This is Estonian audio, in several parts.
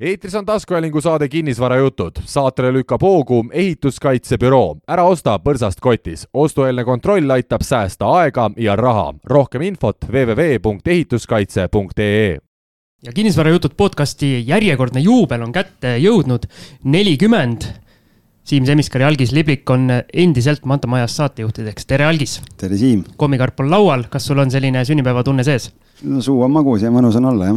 eetris on taskuhäälingu saade Kinnisvarajutud. saatele lükkab hoogu ehituskaitsebüroo. ära osta põrsast kotis. ostueelne kontroll aitab säästa aega ja raha. rohkem infot www.ehituskaitse.ee ja Kinnisvarajutud podcasti järjekordne juubel on kätte jõudnud, nelikümmend. Siim Semiskar ja Algis Liblik on endiselt Manta Majas saatejuhtideks, tere Algis! tere, Siim! kommikarp on laual, kas sul on selline sünnipäevatunne sees? no suu on magus ja mõnus on olla, jah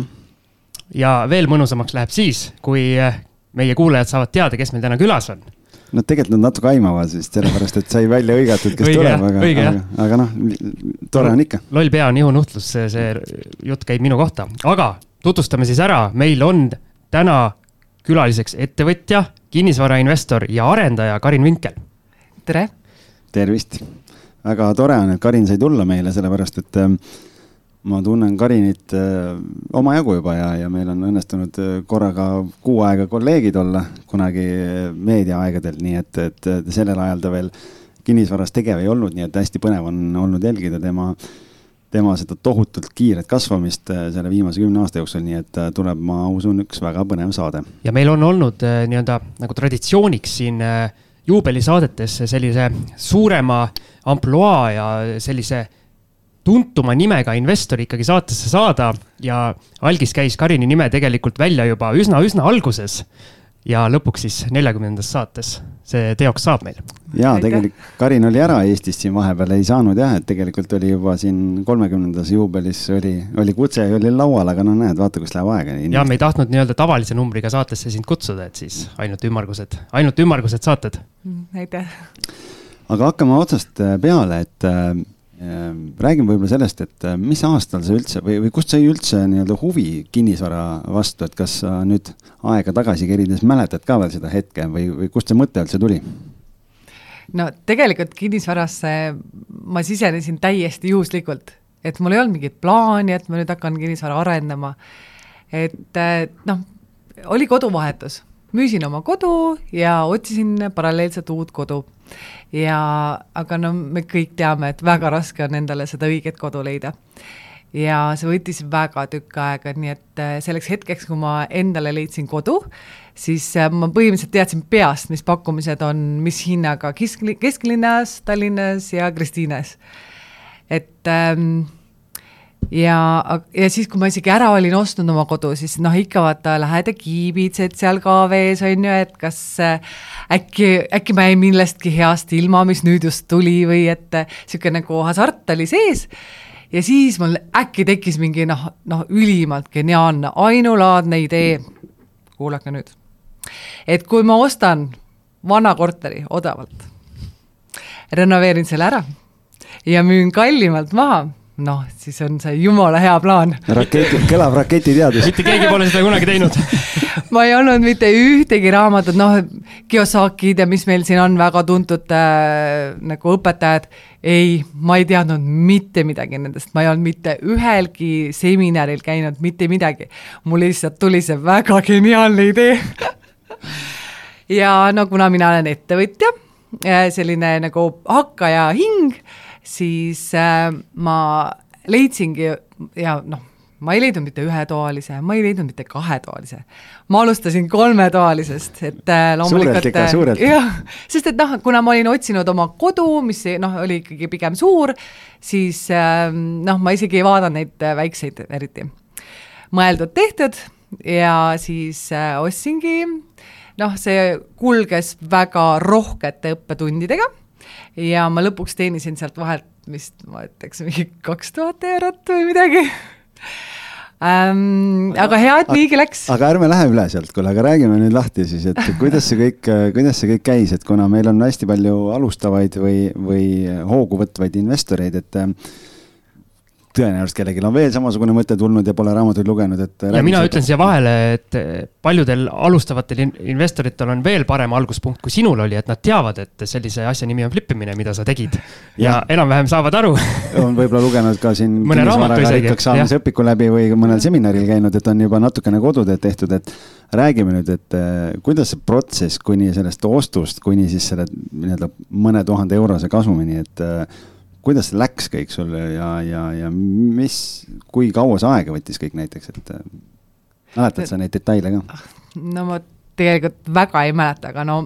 ja veel mõnusamaks läheb siis, kui eh, meie kuulajad saavad teada, kes meil täna külas on. no tegelikult nad natuke aimavad vist sellepärast, et sai välja hõigatud, kes õige, tuleb, aga, aga, aga noh, tore on ikka. loll pea on ihunuhtlus, see, see jutt käib minu kohta, aga tutvustame siis ära, meil on täna külaliseks ettevõtja, kinnisvarainvestor ja arendaja Karin Vinkel. tere. tervist, väga tore on, et Karin sai tulla meile, sellepärast et äh, ma tunnen Karinit äh, omajagu juba ja, ja meil on õnnestunud äh, korraga kuu aega kolleegid olla kunagi meediaaegadel, nii et, et sellel ajal ta veel kinnisvaras tegev ei olnud, nii et hästi põnev on olnud jälgida tema, tema seda tohutult kiiret kasvamist äh, selle viimase kümne aasta jooksul, nii et tuleb, ma usun, üks väga põnev saade. ja meil on olnud nii-öelda nagu traditsiooniks siin juubelisaadetes sellise suurema ampluaa ja sellise tuntuma nimega investori ikkagi saatesse saada ja algis käis Karini nime tegelikult välja juba üsna-üsna alguses. ja lõpuks siis neljakümnendas saates see teoks saab meil. ja tegelikult Karin oli ära Eestist siin vahepeal, ei saanud jah, et tegelikult oli juba siin kolmekümnendas juubelis oli, oli kutse oli laual, aga no näed, vaata, kus läheb aega. ja me ei tahtnud nii-öelda tavalise numbriga saatesse sind kutsuda, et siis ainult ümmargused, ainult ümmargused saated. Mm, aitäh. aga hakkame otsast peale, et Ehm, räägime võib-olla sellest, et äh, mis aastal sa üldse või, või kust sai üldse nii-öelda huvi kinnisvara vastu, et kas sa nüüd aega tagasi kerides mäletad ka veel seda hetke või, või kust see mõte üldse tuli? no tegelikult kinnisvarasse ma sisenesin täiesti juhuslikult, et mul ei olnud mingit plaani, et ma nüüd hakkan kinnisvara arendama. et äh, noh, oli koduvahetus, müüsin oma kodu ja otsisin paralleelselt uut kodu ja aga no me kõik teame, et väga raske on endale seda õiget kodu leida. ja see võttis väga tükk aega, nii et äh, selleks hetkeks, kui ma endale leidsin kodu, siis äh, ma põhimõtteliselt teadsin peast, mis pakkumised on, mis hinnaga kesk, kesklinnas, Tallinnas ja Kristiines. et ähm, ja, ja siis, kui ma isegi ära olin ostnud oma kodu, siis noh, ikka vaata, lähed ja kiibitsed seal ka vees, on ju, et kas äh, äkki, äkki ma jäin millestki heast ilma, mis nüüd just tuli või et niisugune nagu hasart oli sees. ja siis mul äkki tekkis mingi noh, noh, ülimalt geniaalne, ainulaadne idee. kuulake nüüd. et kui ma ostan vana korteri odavalt, renoveerin selle ära ja müün kallimalt maha noh, siis on see jumala hea plaan. raketi, kõlav raketiteadus. mitte keegi pole seda kunagi teinud ma ei olnud mitte ühtegi raamatut, noh, Kiyosakid ja mis meil siin on, väga tuntud äh, nagu õpetajad. ei, ma ei teadnud mitte midagi nendest, ma ei olnud mitte ühelgi seminaril käinud, mitte midagi. mul lihtsalt tuli see väga geniaalne idee ja no kuna mina olen ettevõtja, äh, selline nagu hakkaja hing siis äh, ma leidsingi ja noh, ma ei leidnud mitte ühetoalise, ma ei leidnud mitte kahetoalise. ma alustasin kolmetoalisest, et äh, loomulikult. äh, jah, sest et noh, kuna ma olin otsinud oma kodu, mis noh, oli ikkagi pigem suur, siis äh, noh, ma isegi ei vaadanud neid äh, väikseid eriti. mõeldud-tehtud ja siis äh, ostsingi, noh, see kulges väga rohkete õppetundidega ja ma lõpuks teenisin sealt vahelt vist ma ütleks mingi kaks tuhat eurot või midagi ähm,. aga hea, et niigi läks. aga ärme lähe üle sealt, kuule, aga räägime nüüd lahti siis, et kuidas see kõik, kuidas see kõik käis, et kuna meil on hästi palju alustavaid või, või hoogu võtvaid investoreid, et tõenäoliselt kellelgi on veel samasugune mõte tulnud ja pole raamatuid lugenud, et. ja mina ütlen siia vahele, et paljudel alustavatel investoritel on veel parem alguspunkt, kui sinul oli, et nad teavad, et sellise asja nimi on flip imine, mida sa tegid. ja, enam-vähem saavad aru on võib-olla lugenud ka siin. isegi. saamise õpiku läbi või mõnel seminaril käinud, et on juba natukene koduteed tehtud, et räägime nüüd, et eh, kuidas see protsess kuni sellest ostust, kuni siis selle nii-öelda mõne tuhande eurose kasumini, et kuidas läks kõik sul ja, ja, ja mis, kui kaua see aega võttis kõik näiteks, et äh, mäletad sa neid detaile ka? no ma tegelikult väga ei mäleta, aga no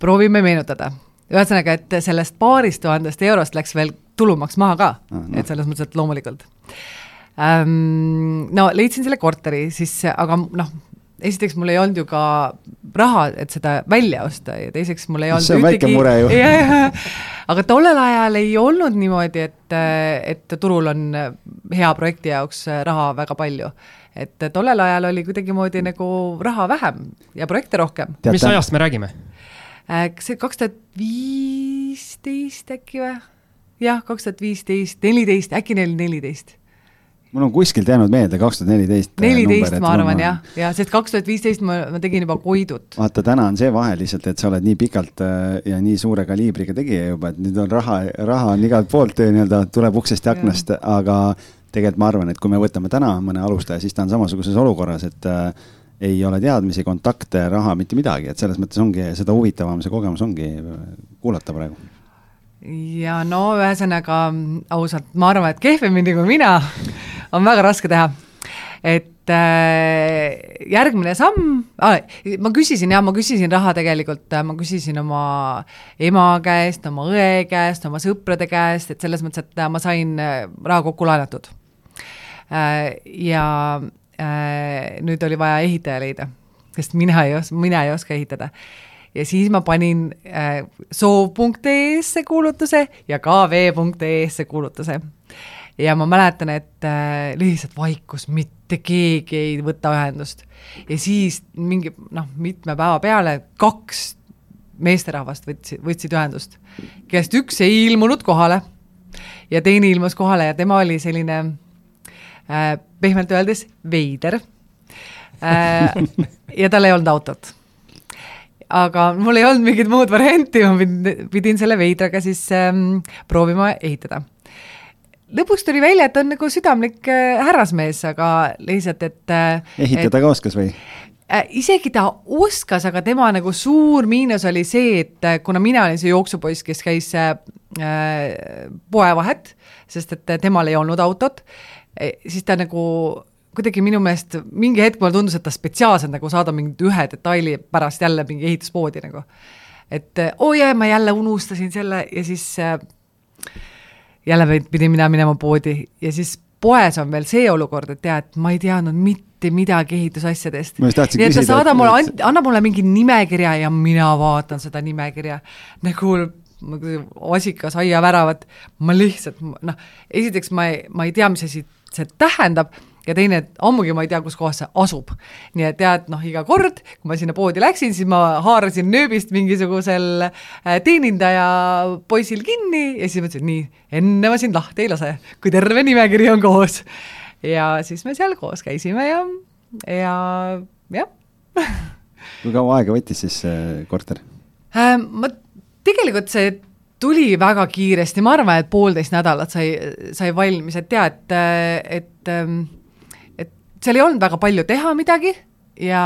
proovime meenutada. ühesõnaga, et sellest paarist tuhandest eurost läks veel tulumaks maha ka ah,, no. et selles mõttes, et loomulikult ähm,. no leidsin selle korteri, siis aga noh, esiteks mul ei olnud ju ka raha, et seda välja osta ja teiseks mul ei olnud see on ühtegi... väike mure ju aga tollel ajal ei olnud niimoodi, et, et turul on hea projekti jaoks raha väga palju et tollel ajal oli kuidagimoodi nagu raha vähem ja projekte rohkem. mis ajast me räägime? Äh, kas see kaks tuhat viisteist äkki või? jah, kaks tuhat viisteist, neliteist, äkki neil neliteist mul on kuskilt jäänud meelde kaks tuhat neliteist. Äh, neliteist, ma arvan ma... jah, ja sest kaks tuhat viisteist ma, ma tegin juba Koidut. vaata, täna on see vahe lihtsalt, et sa oled nii pikalt äh, ja nii suure kaliibriga tegija juba, et nüüd on raha, raha on igalt poolt nii-öelda tuleb uksest ja aknast, aga tegelikult ma arvan, et kui me võtame täna mõne alustaja, siis ta on samasuguses olukorras, et äh, ei ole teadmisi, kontakte, raha, mitte midagi, et selles mõttes ongi seda huvitavam see kogemus ongi äh, kuulata praegu. ja no ühesõnaga ausalt, ma arvan, et kehvemini kui mina on väga raske teha. et äh, järgmine samm ah,, ma küsisin jah, ma küsisin raha tegelikult, äh, ma küsisin oma ema käest, oma õe käest, oma sõprade käest, et selles mõttes, et ma sain raha kokku laenatud Äh, ja äh, nüüd oli vaja ehitaja leida, sest mina ei os-, mina ei oska ehitada. ja siis ma panin äh, soov.ee-sse kuulutuse ja kv.ee-sse kuulutuse. Ja ma mäletan, et lihtsalt vaikus, mitte keegi ei võta ühendust. ja siis mingi noh, mitme päeva peale kaks meesterahvast võtsid, võtsid ühendust, kellest üks ei ilmunud kohale ja teine ilmus kohale ja tema oli selline äh, pehmelt öeldes veider äh,. ja tal ei olnud autot. aga mul ei olnud mingit muud varianti, ma pidin, pidin selle veidraga siis ähm, proovima ehitada lõpuks tuli välja, et on nagu südamlik äh, härrasmees, aga lihtsalt, et äh, ehitada et, ka oskas või? äh, isegi ta oskas, aga tema nagu suur miinus oli see, et kuna mina olin see jooksupoiss, kes käis äh, poevahet, sest et temal ei olnud autot, E, siis ta nagu kuidagi minu meelest mingi hetk mulle tundus, et ta spetsiaalselt nagu saadab mingit ühe detaili pärast jälle mingi ehituspoodi nagu. et oo oh jaa, ma jälle unustasin selle ja siis äh, jälle pidin mina minema poodi ja siis poes on veel see olukord, et tead, ma ei teadnud mitte midagi ehitusasjadest. nii et ta saadab mulle, annab mulle mingi nimekirja ja mina vaatan seda nimekirja nagu vasikas aiaväravat, ma lihtsalt noh, esiteks ma ei, ma ei tea, mis asi see tähendab ja teine, et ammugi ma ei tea, kus kohas see asub. nii et tead, noh, iga kord, kui ma sinna poodi läksin, siis ma haarasin nööbist mingisugusel äh, teenindaja poisil kinni ja siis mõtlesin, nii, enne ma sind lahti ei lase, kui terve nimekiri on koos. ja siis me seal koos käisime ja, ja jah kui kaua aega võttis siis see korter äh,? ma tegelikult see tuli väga kiiresti, ma arvan, et poolteist nädalat sai, sai valmis, et tead, et, et, ähm, et seal ei olnud väga palju teha midagi ja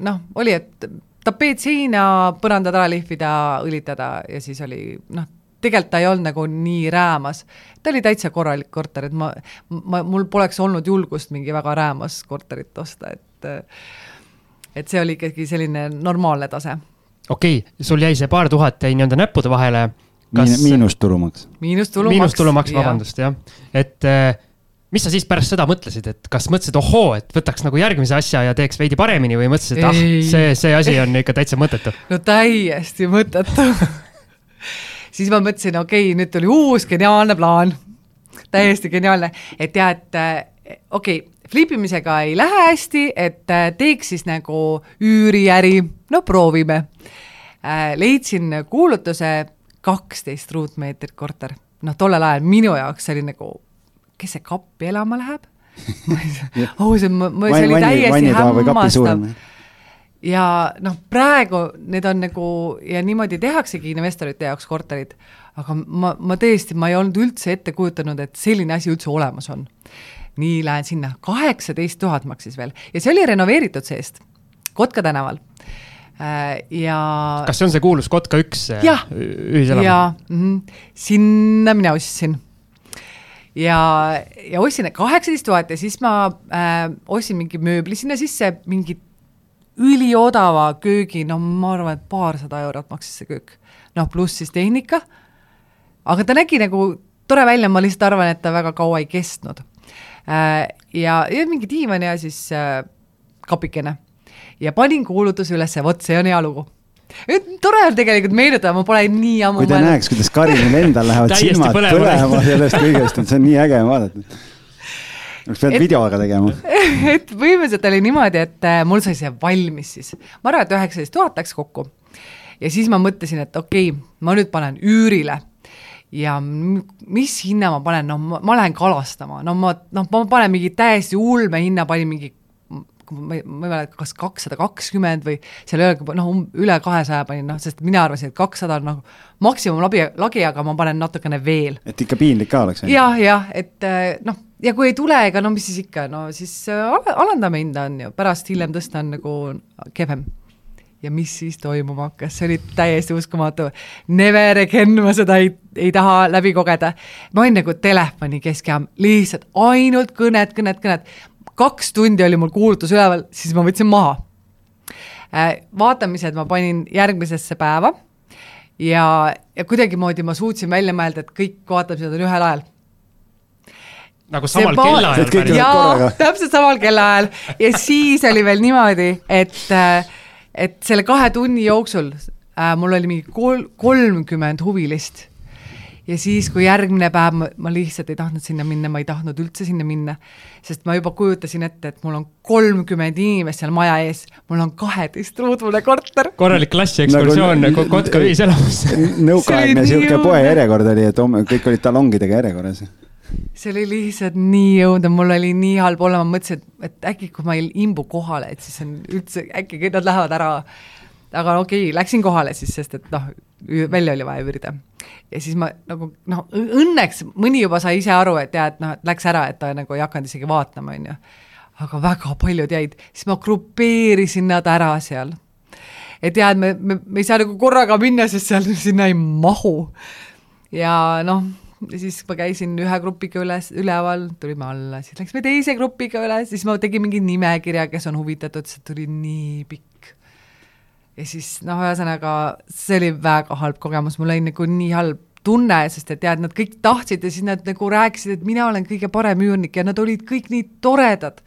noh, oli, et tapeet seina, põrandad ära lihvida, õlitada ja siis oli noh, tegelikult ta ei olnud nagu nii räämas. ta oli täitsa korralik korter, et ma, ma, mul poleks olnud julgust mingi väga räämas korterit osta, et et see oli ikkagi selline normaalne tase okei okay,, sul jäi see paar tuhat jäi nii-öelda näppude vahele kas.... miinustulumaks. miinustulumaks. miinustulumaks, vabandust, jah. et äh, mis sa siis pärast seda mõtlesid, et kas mõtlesid, ohoo, et võtaks nagu järgmise asja ja teeks veidi paremini või mõtlesid, et ah, see, see asi on ikka täitsa mõttetu? no täiesti mõttetu siis ma mõtlesin, okei okay,, nüüd tuli uus geniaalne plaan. täiesti geniaalne, et tead, äh, okei okay,, flipimisega ei lähe hästi, et äh, teeks siis nagu üüriäri, no proovime Äh, leidsin kuulutuse kaksteist ruutmeetrit korter. noh, tollel ajal minu jaoks see oli nagu, kes see kappi elama läheb? ausalt, ma, ma, see oli täiesti hämmastav. ja noh, praegu need on nagu ja niimoodi tehaksegi investorite jaoks korterid, aga ma, ma tõesti, ma ei olnud üldse ette kujutanud, et selline asi üldse olemas on. nii, lähen sinna, kaheksateist tuhat maksis veel ja see oli renoveeritud seest, Kotka tänaval Äh, ja. kas see on see kuulus Kotka üks ühiselamu? jaa, mhm. sinna mina ostsin. Ja, ja ostsin kaheksateist tuhat ja siis ma äh, ostsin mingi mööbli sinna sisse, mingi üliodava köögi, no ma arvan, et paarsada eurot maksis see köök. noh, pluss siis tehnika, aga ta nägi nagu tore välja, ma lihtsalt arvan, et ta väga kaua ei kestnud. Äh, ja, ja mingi diivan ja siis äh, kapikene. ja panin kuulutuse ülesse, vot see on hea lugu tore on tegelikult meenutada, ma pole nii ammu kui te näeks, kuidas Karinil endal lähevad silmad põlema sellest kõigest, et see on nii äge vaadata. Oleks pidanud videoga tegema. et põhimõtteliselt oli niimoodi, et äh, mul sai see valmis siis, ma arvan, et üheksateist tuhat läks kokku. ja siis ma mõtlesin, et okei okay,, ma nüüd panen üürile. Ja mis hinna ma panen, noh, ma lähen kalastama, no ma, noh, ma panen mingi täiesti ulme hinna, panin mingi ma ei, ma ei mäleta, kas kakssada kakskümmend või seal ei olegi, noh, um-, üle kahesaja panin, noh, sest mina arvasin, et kakssada on nagu maksimum lagi, lagi, aga ma panen natukene veel. et ikka piinlik ka oleks? jah, jah, et äh, noh, ja kui ei tule, ega no mis siis ikka, no siis äh, alandame hinda, on ju, pärast hiljem tõsta on nagu kehvem. ja mis siis toimuma hakkas, see oli täiesti uskumatu. Never again ma seda ei, ei taha läbi kogeda. ma olin nagu telefoni keskjaam, lihtsalt ainult kõned, kõned, kõned. Kaks tundi oli mul kuulutus üleval, siis ma võtsin maha. Äh, vaatamised ma panin järgmisesse päeva ja, ja kuidagimoodi ma suutsin välja mõelda, et kõik vaatamised on ühel ajal nagu samal kellaajal päris. jaa, täpselt samal kellaajal ja siis oli veel niimoodi, et, äh, et selle kahe tunni jooksul äh, mul oli mingi kol-, kolmkümmend huvilist. Ja siis, kui järgmine päev ma, ma lihtsalt ei tahtnud sinna minna, ma ei tahtnud üldse sinna minna, sest ma juba kujutasin ette, et mul on kolmkümmend inimest seal maja ees, mul on kaheteistruudune korter. korralik klassiekskursioon nagu Kotka ühiselamusse. nõukaaegne sihuke poejärjekord oli, et homme kõik olid talongidega järjekorras see oli lihtsalt nii õudne, mul oli nii halb olla, ma mõtlesin, et, et äkki kui ma ei imbu kohale, et siis on üldse, äkki nad lähevad ära. Aga okei okay,, läksin kohale siis, sest et noh, välja oli vaja üürida. ja siis ma nagu noh, õnneks mõni juba sai ise aru, et jaa, et noh, et läks ära, et ta nagu ei hakanud isegi vaatama, on ju. aga väga paljud jäid, siis ma grupeerisin nad ära seal. et jaa, et me, me, me ei saa nagu korraga minna, sest seal sinna ei mahu. ja noh ja siis ma käisin ühe grupiga üles, üleval, tulime alla, siis läksime teise grupiga üles, siis ma tegin mingi nimekirja, kes on huvitatud, see tuli nii pikk. Ja siis noh, ühesõnaga see oli väga halb kogemus, mul oli nagu nii halb tunne, sest et tead, nad kõik tahtsid ja siis nad nagu rääkisid, et mina olen kõige parem üürnik ja nad olid kõik nii toredad.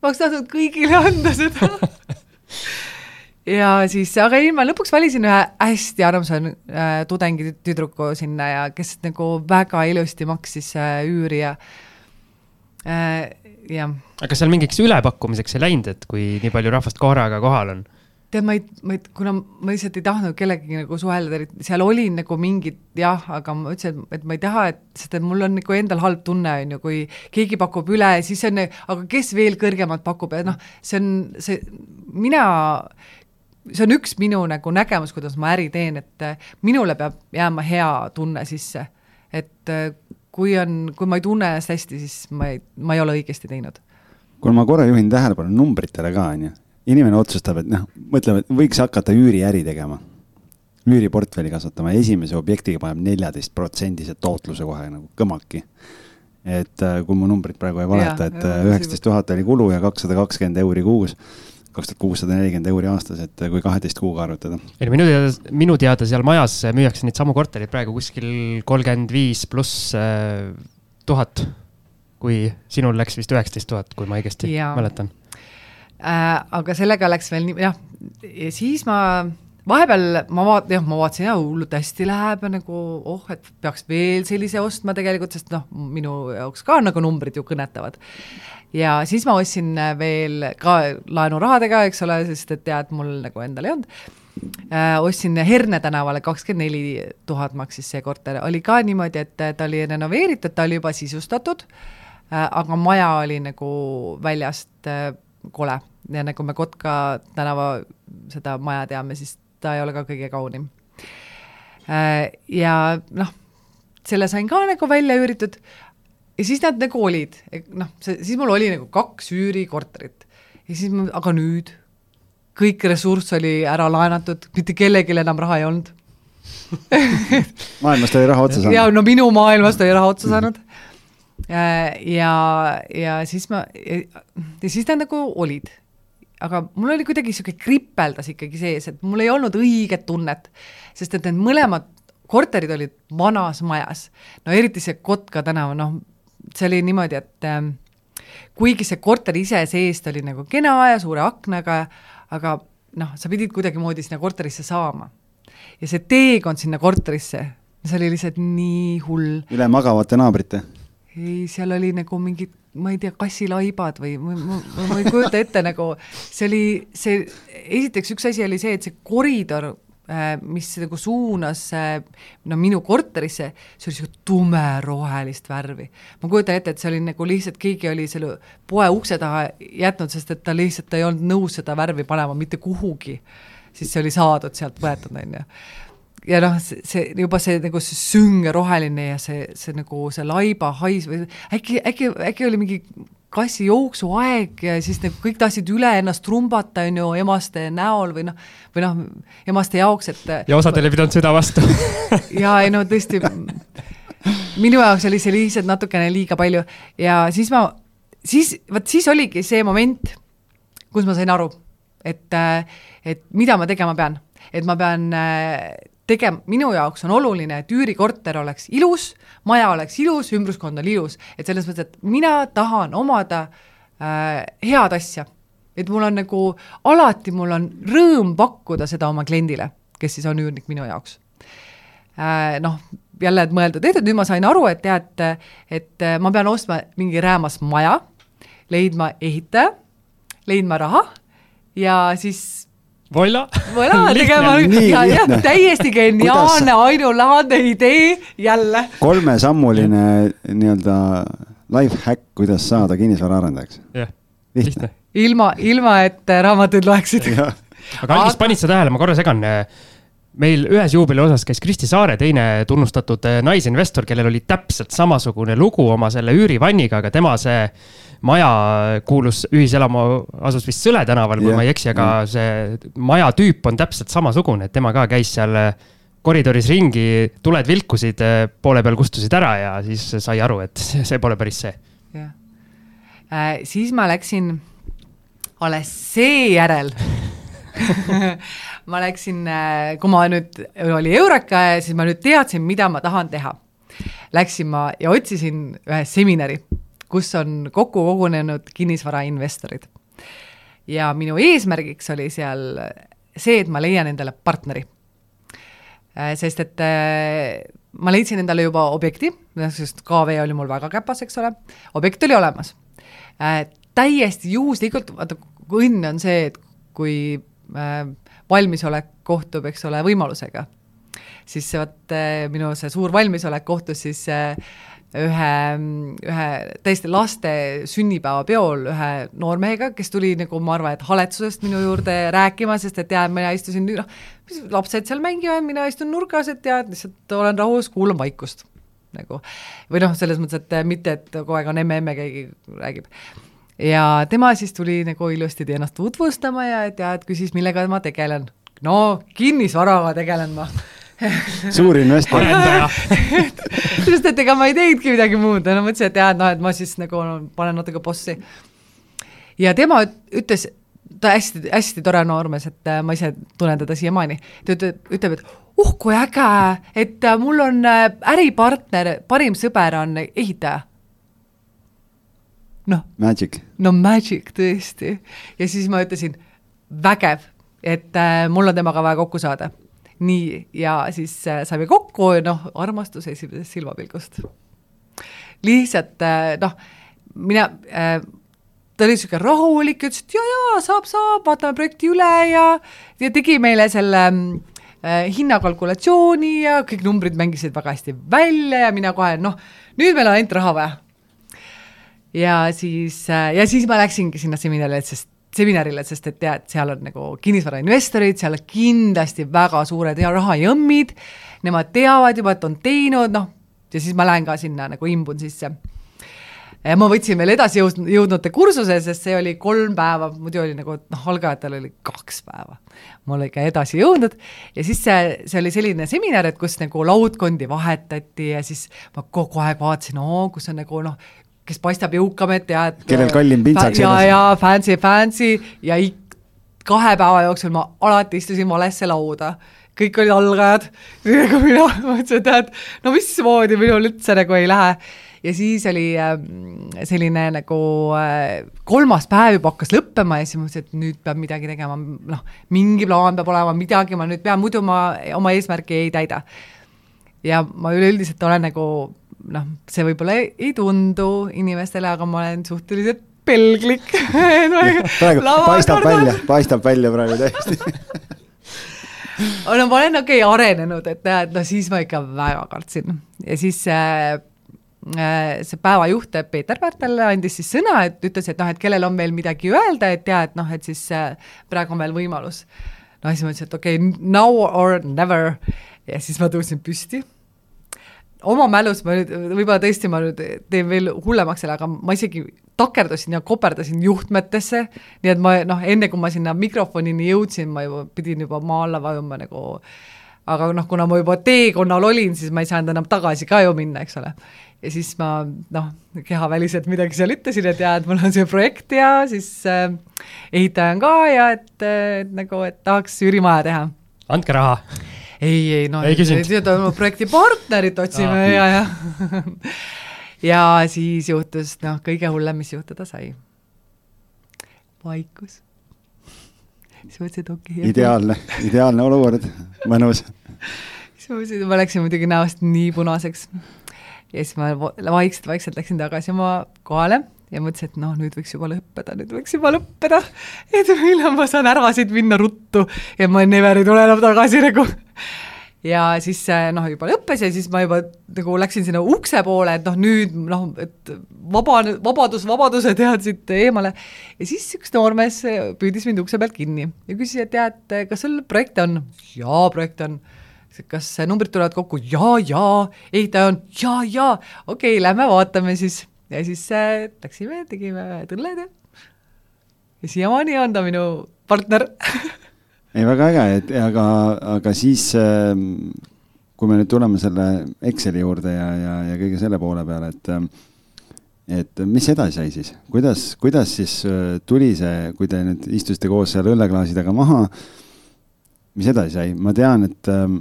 ma oleks tahtnud kõigile anda seda ja siis, aga ei, ma lõpuks valisin ühe hästi armsa äh, tudengitüdruku sinna ja kes nagu väga ilusti maksis äh, üüri ja äh, jah. aga seal mingiks ülepakkumiseks ei läinud, et kui nii palju rahvast korraga kohal on? Tead, ma ei, ma ei, kuna ma lihtsalt ei tahtnud kellegagi nagu suhelda, seal oli nagu mingid jah, aga ma ütlesin, et, ma ei taha, et, sest et mul on nagu endal halb tunne, on ju, kui keegi pakub üle, siis on, aga kes veel kõrgemalt pakub ja noh, see on see, mina see on üks minu nagu nägemus, kuidas ma äri teen, et äh, minule peab jääma hea tunne sisse. et äh, kui on, kui ma ei tunne ennast hästi, siis ma ei, ma ei ole õigesti teinud. kuule, ma korra juhin tähelepanu numbritele ka, on ju. Inimene otsustab, et noh, mõtleme, et võiks hakata üüriäri tegema. üüriportfelli kasvatama, esimese objektiga paneb neljateist protsendise tootluse kohe nagu kõmaki et äh, kui mu numbrid praegu ei valeta, et üheksateist tuhat oli kulu ja kakssada kakskümmend euri kuus kaks tuhat kuussada nelikümmend euri aastas, et kui kaheteist kuuga arvutada. ei no minu teada, minu teada seal majas müüakse neid samu korterid praegu kuskil kolmkümmend viis pluss äh, tuhat. kui sinul läks vist üheksateist tuhat, kui ma õigesti ja. mäletan äh,. Aga sellega läks veel nii, jah, ja siis ma vahepeal ma vaat-, jah, ma vaatasin, jah, hullult hästi läheb ja nagu oh, et peaks veel sellise ostma tegelikult, sest noh, minu jaoks ka nagu numbrid ju kõnetavad ja siis ma ostsin äh, veel ka laenurahadega, eks ole, sest et tead, mul nagu endal ei olnud äh,. ostsin Herne tänavale, kakskümmend neli tuhat maksis see korter, oli ka niimoodi, et ta oli renoveeritud, ta oli juba sisustatud äh,, aga maja oli nagu väljast äh, kole ja nagu me Kotka tänava seda maja teame, siis ta ei ole ka kõige kaunim äh,. ja noh, selle sain ka nagu välja üüritud, ja siis nad nagu olid, noh, see, siis mul oli nagu kaks üürikorterit ja siis ma, aga nüüd kõik ressurss oli ära laenatud, mitte kellelgi enam raha ei olnud maailmast oli raha otsa saanud. ja no minu maailmast oli raha otsa saanud. Ja, ja siis ma, ja siis nad nagu olid. aga mul oli kuidagi niisugune kripeldas ikkagi sees, et mul ei olnud õiget tunnet, sest et need mõlemad korterid olid vanas majas. no eriti see Kotka tänav, noh, see oli niimoodi, et äh, kuigi see korter ise seest oli nagu kena ja suure aknaga, aga noh, sa pidid kuidagimoodi sinna korterisse saama. ja see teekond sinna korterisse, see oli lihtsalt nii hull. üle magavate naabrite? Ei, seal oli nagu mingid, ma ei tea, kassilaibad või ma, ma, ma ei kujuta ette nagu, see oli, see, esiteks üks asi oli see, et see koridor Äh, mis nagu suunas äh, no minu korterisse, see oli niisugune tumerohelist värvi. ma kujutan ette, et see oli nagu lihtsalt keegi oli selle poe ukse taha jätnud, sest et ta lihtsalt ei olnud nõus seda värvi panema mitte kuhugi. siis see oli saadud sealt võetud, on ju ja noh, see, juba see nagu see sünge roheline ja see, see nagu see laiba hais või äkki, äkki, äkki oli mingi kassi jooksuaeg ja siis need kõik tahtsid üle ennast trumbata, on ju, emaste näol või noh, või noh, emaste jaoks, et ja osadel ei pidanud süda vastu jaa, ei no tõesti, minu jaoks oli see lihtsalt natukene liiga palju ja siis ma, siis, vot siis oligi see moment, kus ma sain aru, et, et mida ma tegema pean. et ma pean tegema, minu jaoks on oluline, et üürikorter oleks ilus, maja oleks ilus, ümbruskond on ilus, et selles mõttes, et mina tahan omada äh, head asja. et mul on nagu, alati mul on rõõm pakkuda seda oma kliendile, kes siis on üürnik minu jaoks äh,. Noh, jälle, et mõeldud-tehtud, nüüd ma sain aru, et tead, et ma pean ostma mingi räämas maja, leidma ehitaja, leidma raha ja siis Voila. Voila, tegema täiesti geniaalne, ainulaadne idee jälle. kolmesammuline nii-öelda life hack, kuidas saada kinnisvaraarendajaks. jah, lihtne. ilma, ilma et raamatuid loeksid. aga Algis, panid sa tähele, ma korra segan meil ühes juubeli osas käis Kristi Saare, teine tunnustatud naisinvestor, kellel oli täpselt samasugune lugu oma selle üürivanniga, aga tema see maja kuulus ühiselamu, asus vist Sõle tänaval, kui yeah. ma ei eksi, aga yeah. see maja tüüp on täpselt samasugune, et tema ka käis seal koridoris ringi, tuled vilkusid, poole peal kustusid ära ja siis sai aru, et see pole päris see. jah äh,, siis ma läksin alles seejärel ma läksin, äh, kui ma nüüd, oli Eureka ja siis ma nüüd teadsin, mida ma tahan teha. Läksin ma ja otsisin ühe seminari kus on kokku kogunenud kinnisvarainvestorid. ja minu eesmärgiks oli seal see, et ma leian endale partneri. Äh, sest et äh, ma leidsin endale juba objekti, sest KV oli mul väga käpas, eks ole, objekt oli olemas. Äh, täiesti juhuslikult, vaata, õnn on see, et kui valmisolek kohtub, eks ole, võimalusega, siis vot minu see suur valmisolek kohtus siis ühe, ühe täiesti laste sünnipäevapeol ühe noormehega, kes tuli nagu ma arvan, et haletsusest minu juurde rääkima, sest et tead, mina istusin, noh, lapsed seal mängivad, mina istun nurgas, et tead, lihtsalt olen rahus, kuulan vaikust. nagu, või noh, selles mõttes, et mitte, et kogu aeg on emme-emme keegi räägib ja tema siis tuli nagu ilusti ennast tutvustama ja tead, küsis, millega ma tegelen. no kinnisvaraga tegelen ma suur investor sest et ega ma ei teinudki midagi muud, no mõtlesin, et jah, et noh, et ma siis nagu no, panen natuke bossi. ja tema ütles, ta hästi-hästi tore noormees, et äh, ma ise tunnen teda siiamaani, ta ütleb, ütleb, et uh kui äge, et äh, mul on äh, äripartner, parim sõber on ehitaja noh. Magic. no magic tõesti. ja siis ma ütlesin, vägev, et äh, mul on temaga vaja kokku saada nii, ja siis äh, saime kokku, noh, armastus esimesest silmapilgust. lihtsalt äh, noh, mina äh, ta oli niisugune rahulik, ütles, et jaa-jaa, saab, saab, vaatame projekti üle ja, ja tegi meile selle äh, hinnakalkulatsiooni ja kõik numbrid mängisid väga hästi välja ja mina kohe, noh, nüüd meil on ainult raha vaja. ja siis äh,, ja siis ma läksingi sinna seminarile, sest seminarile, sest et tead, seal on nagu kinnisvarainvestorid, seal kindlasti väga suured rahajõmmid, nemad teavad juba, et on teinud, noh, ja siis ma lähen ka sinna nagu imbun sisse. ma võtsin veel edasi jõud-, jõudnute kursuse, sest see oli kolm päeva, muidu oli nagu noh, algajatel oli kaks päeva. mul ikka edasi jõudnud ja siis see, see oli selline seminar, et kus nagu laudkondi vahetati ja siis ma kogu aeg vaatasin, oo, kus on nagu noh, kes paistab jõukam, et ja et kellel kallim pintsak ja, ja fancy, fancy. Ja ik-, kahe päeva jooksul ma alati istusin valesse lauda. Kõik olid algajad, aga mina mõtlesin, et tead, no mismoodi minul üldse nagu ei lähe. ja siis oli äh, selline nagu äh, kolmas päev juba hakkas lõppema ja siis mõtlesin, et nüüd peab midagi tegema, noh, mingi plaan peab olema, midagi ma nüüd pean, muidu ma oma eesmärki ei täida. ja ma üleüldiselt olen nagu noh, see võib-olla ei, ei tundu inimestele, aga ma olen suhteliselt pelglik. Praegu paistab välja, paistab välja praegu täiesti. No ma olen okei okay, arenenud, et näed, no siis ma ikka väga kartsin. Ja siis äh, äh see päeva juht Peeter Pärtel andis siis sõna, et ütles, et noh, et kellel on veel midagi öelda, et ja et noh, et siis äh, praegu on veel võimalus. no siis ma ütlesin, et okei okay,, now or never. Ja siis ma tõusin püsti oma mälus ma nüüd, võib-olla tõesti ma nüüd teen veel hullemaks selle, aga ma isegi takerdusin ja koperdasin juhtmetesse, nii et ma noh, enne kui ma sinna mikrofonini jõudsin, ma juba pidin juba maa alla vajuma nagu aga noh, kuna ma juba teekonnal olin, siis ma ei saanud enam tagasi ka ju minna, eks ole. ja siis ma noh, kehaväliselt midagi seal ütlesin, et jaa, et mul on see projekt ja siis äh, ehitaja on ka ja et, et nagu, et tahaks üürimaja teha. andke raha ei, ei no seda projekti partnerit otsime ja, ja ja siis juhtus noh, kõige hullem, mis juhtuda sai. vaikus. siis mõtlesin, et okei okay,. ideaalne, ideaalne olukord, mõnus. siis ma mõtlesin, ma läksin muidugi näost nii punaseks. ja siis ma vaikselt-vaikselt läksin tagasi oma kohale ja mõtlesin, et noh, nüüd võiks juba lõppeda, nüüd võiks juba lõppeda, et millal ma saan ära siit minna ruttu ja ma never ei tule enam tagasi nagu. ja siis noh, juba lõppes ja siis ma juba nagu läksin sinna ukse poole, et noh, nüüd noh, et vaba, vabadus, vabaduse tead siit eemale. ja siis üks noormees püüdis mind ukse pealt kinni ja küsis, et tead, kas sul projekte on? jaa, projekte on kas numbrid tulevad kokku ja,? jaa, jaa, ehitaja on ja,, jaa, jaa, okei okay,, lähme vaatame siis ja siis äh, läksime, tegime tõlled ja, ja siiamaani on ta minu partner. Ei, väga äge, et aga, aga siis äh, kui me nüüd tuleme selle Exceli juurde ja, ja, ja kõige selle poole peale, et äh, et mis edasi sai siis, kuidas, kuidas siis äh, tuli see, kui te nüüd istusite koos seal õlleklaasi taga maha, mis edasi sai, ma tean, et ähm,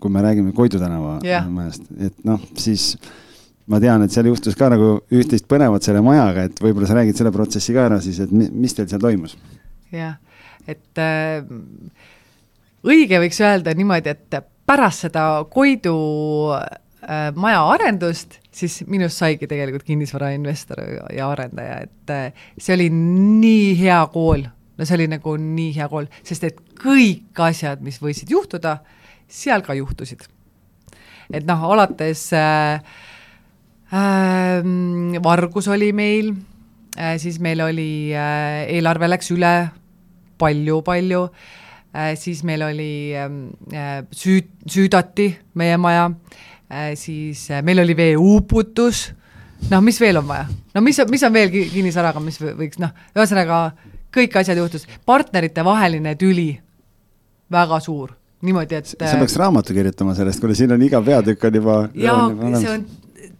kui me räägime Koidu tänava yeah. majast, et noh, siis äh, ma tean, et seal juhtus ka nagu üht-teist põnevat selle majaga, et võib-olla sa räägid selle protsessi ka ära siis, et mis teil seal toimus? jah, et äh, õige võiks öelda niimoodi, et pärast seda Koidu äh, maja arendust, siis minust saigi tegelikult kinnisvarainvestor ja arendaja, et äh, see oli nii hea kool, no see oli nagu nii hea kool, sest et kõik asjad, mis võisid juhtuda, seal ka juhtusid. et noh, alates äh, vargus oli meil, äh, siis meil oli, äh, eelarve läks üle palju-palju, äh, siis meil oli, ähm, süüd-, süüdati meie maja, siis meil oli veeuuputus, noh, mis veel on vaja? no mis, mis on veel kinnisvaraga, mis võiks noh, ühesõnaga kõik asjad juhtus, partnerite vaheline tüli, väga suur. Niimoodi, et sa peaks raamatu kirjutama sellest, kuule siin on iga peatükk on juba jaa, see on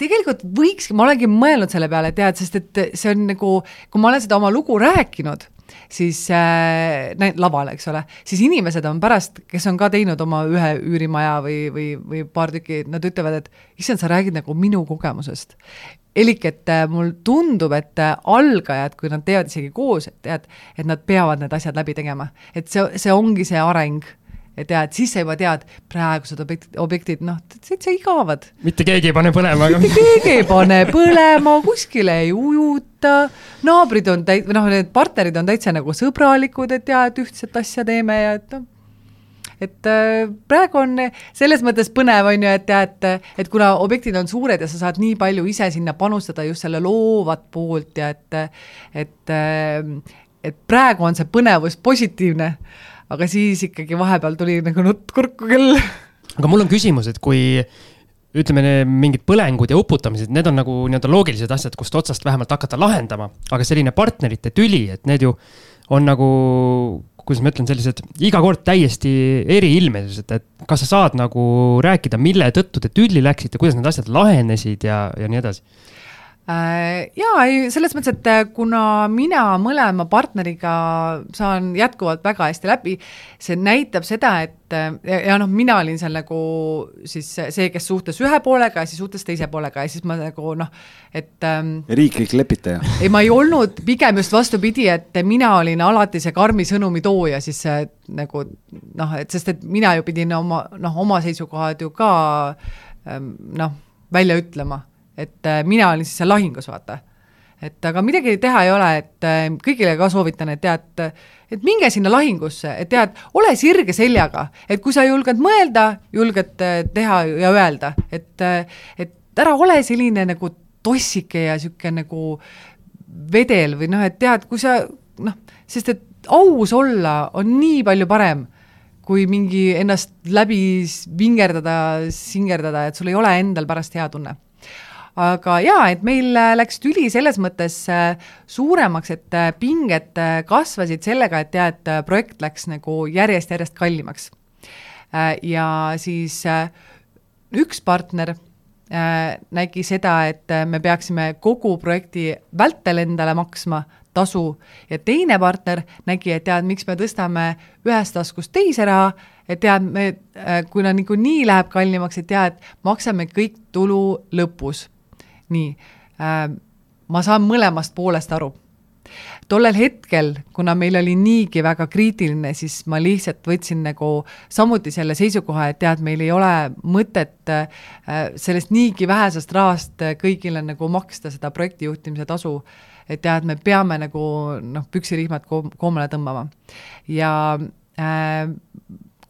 tegelikult võikski, ma olengi mõelnud selle peale, tead, sest et see on nagu, kui ma olen seda oma lugu rääkinud, siis äh, näed lavale, eks ole, siis inimesed on pärast, kes on ka teinud oma ühe üürimaja või, või, või paar tükki, nad ütlevad, et issand, sa räägid nagu minu kogemusest. elik, et äh, mul tundub, et äh, algajad, kui nad teevad isegi koos, et tead, et nad peavad need asjad läbi tegema, et see, see ongi see areng ja tead, siis sa juba tead, praegused objektid, objektid, noh, täitsa igavad. mitte keegi ei pane põlema. mitte keegi ei pane põlema, kuskile ei ujuta, naabrid on või noh, need partnerid on täitsa nagu sõbralikud, et jaa, et ühtset asja teeme ja et noh, et äh, praegu on selles mõttes põnev, on ju, et jah, et, et kuna objektid on suured ja sa saad nii palju ise sinna panustada just selle loovat poolt ja et, et, äh, et praegu on see põnevus positiivne aga siis ikkagi vahepeal tuli nagu nutt kurku küll. aga mul on küsimus, et kui ütleme, mingid põlengud ja uputamised, need on nagu nii-öelda loogilised asjad, kust otsast vähemalt hakata lahendama, aga selline partnerite tüli, et need ju on nagu, kuidas ma ütlen, sellised iga kord täiesti eriilmelised, et kas sa saad nagu rääkida, mille tõttu te tülli läksite, kuidas need asjad lahenesid ja, ja nii edasi? Äh, jaa, ei, selles mõttes, et äh, kuna mina mõlema partneriga saan jätkuvalt väga hästi läbi, see näitab seda, et äh, ja, ja noh, mina olin seal nagu siis see, kes suhtles ühe poolega ja siis suhtles teise poolega ja siis ma nagu noh, et ähm, riiklik lepitaja. ei, ma ei olnud, pigem just vastupidi, et mina olin alati see karmi sõnumi tooja siis äh, nagu noh, et sest et mina ju pidin oma noh, oma seisukohad ju ka ähm, noh, välja ütlema et äh, mina olin siis seal lahingus, vaata. et aga midagi teha ei ole, et äh, kõigile ka soovitan, et tead, et minge sinna lahingusse, et tead, ole sirge seljaga, et kui sa julged mõelda, julged äh, teha ja öelda, et, et ära ole selline nagu tossike ja niisugune nagu vedel või noh, et tead, kui sa noh, sest et aus olla on nii palju parem kui mingi ennast läbi vingerdada, singerdada, et sul ei ole endal pärast hea tunne aga jaa, et meil äh, läks tüli selles mõttes äh, suuremaks, et äh, pinged kasvasid sellega, et jah, et projekt läks nagu järjest-järjest kallimaks. ja siis üks partner nägi seda, et me peaksime kogu projekti vältel endale maksma tasu ja teine partner nägi, et tead, miks me tõstame ühest taskust teise raha, et tead, me, kuna niikuinii läheb kallimaks, et tead, maksame kõik tulu lõpus nii äh,, ma saan mõlemast poolest aru. tollel hetkel, kuna meil oli niigi väga kriitiline, siis ma lihtsalt võtsin nagu samuti selle seisukoha, et tead, meil ei ole mõtet äh, sellest niigi vähesest rahast kõigile nagu maksta seda projektijuhtimise tasu et tead, me peame nagu noh, püksirihmad koom-, koomale tõmbama. ja äh,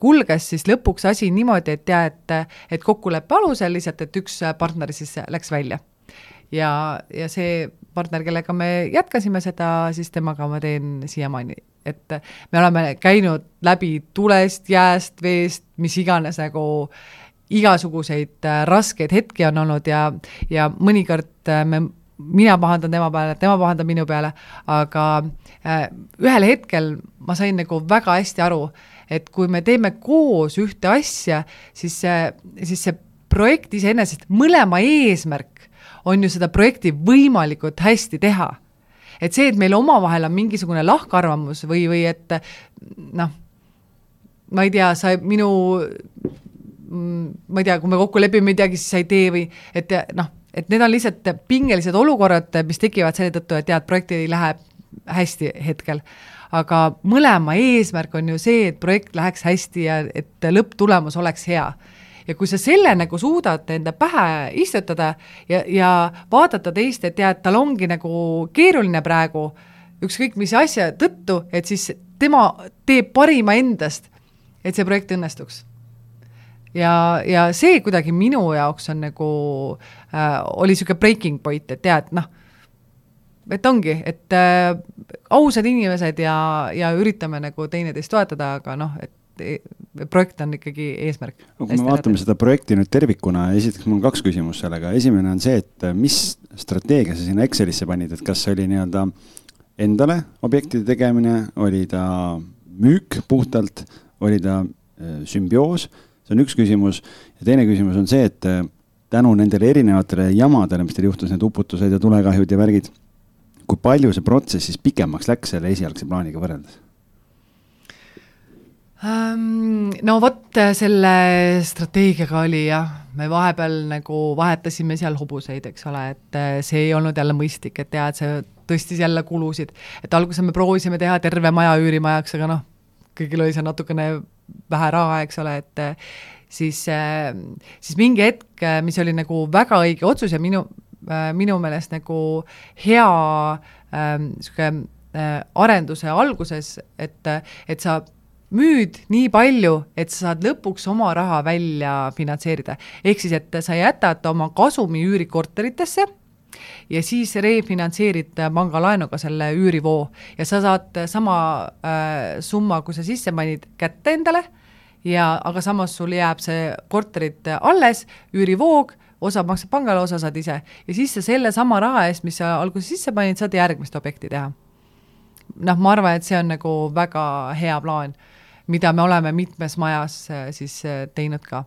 kulges siis lõpuks asi niimoodi, et et, et kokkuleppe alusel lihtsalt, et üks partner siis läks välja ja, ja see partner, kellega me jätkasime seda, siis temaga ma teen siiamaani, et me oleme käinud läbi tulest, jääst, veest, mis iganes nagu igasuguseid äh, raskeid hetki on olnud ja, ja mõnikord äh, me, mina pahandan tema peale, tema pahandab minu peale, aga äh, ühel hetkel ma sain nagu väga hästi aru, et kui me teeme koos ühte asja, siis see, siis see projekt iseenesest, mõlema eesmärk on ju seda projekti võimalikult hästi teha. et see, et meil omavahel on mingisugune lahkarvamus või, või et noh, ma ei tea, sa minu ma ei tea, kui me kokku lepime midagi, siis sa ei tee või et noh, et need on lihtsalt pingelised olukorrad, mis tekivad selle tõttu, et tead, projekt ei lähe hästi hetkel. aga mõlema eesmärk on ju see, et projekt läheks hästi ja et lõpptulemus oleks hea ja kui sa selle nagu suudad enda pähe istutada ja, ja vaadata teist, et tead, tal ongi nagu keeruline praegu, ükskõik mis asja tõttu, et siis tema teeb parima endast, et see projekt õnnestuks. ja, ja see kuidagi minu jaoks on nagu äh,, oli niisugune breaking point, et tead, noh, et ongi, et äh, ausad inimesed ja, ja üritame nagu teineteist toetada, aga noh, et projekt on ikkagi eesmärk. no kui me vaatame seda projekti nüüd tervikuna, esiteks mul on kaks küsimust sellega, esimene on see, et mis strateegia sa sinna Excelisse panid, et kas see oli nii-öelda endale objektide tegemine, oli ta müük puhtalt, oli ta äh, sümbioos, see on üks küsimus. ja teine küsimus on see, et äh, tänu nendele erinevatele jamadele, mis teil juhtus, need uputused ja tulekahjud ja värgid, kui palju see protsess siis pikemaks läks selle esialgse plaaniga võrreldes? No vot, selle strateegiaga oli jah, me vahepeal nagu vahetasime seal hobuseid, eks ole, et eh, see ei olnud jälle mõistlik, et tead, see tõstis jälle kulusid. et alguses me proovisime teha terve maja üürimajaks, aga noh, kõigil oli seal natukene vähe raha, eks ole, et eh, siis, siis mingi hetk, mis oli nagu väga õige otsus ja minu, minu meelest nagu hea niisugune äh, arenduse alguses, et, et sa müüd nii palju, et sa saad lõpuks oma raha välja finantseerida. ehk siis, et sa jätad oma kasumi üürikorteritesse ja siis refinantseerid pangalaenuga selle üürivoo ja sa saad sama äh, summa, kui sa sisse panid, kätte endale ja aga samas sul jääb see korterit alles, üürivoog, osa maksab pangale, osa saad ise ja siis sa sellesama raha eest, mis sa alguses sisse panid, saad järgmist objekti teha. noh, ma arvan, et see on nagu väga hea plaan mida me oleme mitmes majas äh, siis äh, teinud ka.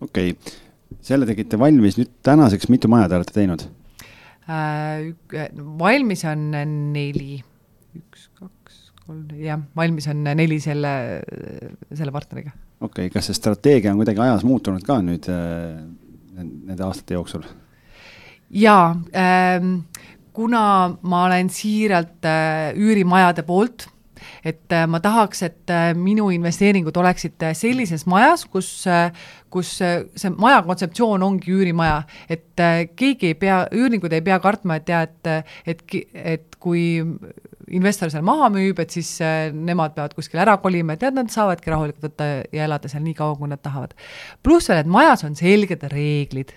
okei okay., selle tegite valmis, nüüd tänaseks mitu maja te olete teinud? äh, valmis on neli, üks, kaks, kolm, jah, valmis on neli selle, selle partneriga. okei okay,, kas see strateegia on kuidagi ajas muutunud ka nüüd äh, nende aastate jooksul? jaa ähm,, kuna ma olen siiralt äh, üürimajade poolt et äh, ma tahaks, et äh, minu investeeringud oleksid äh, sellises majas, kus, kus see maja kontseptsioon ongi üürimaja, et keegi ei pea, üürnikud ei pea kartma, et jaa, et, et, et kui investor seal maha müüb, et siis nemad peavad kuskile ära kolima, et tead, nad saavadki rahulikult võtta ja elada seal nii kaua, kui nad tahavad. pluss veel, et majas on selged reeglid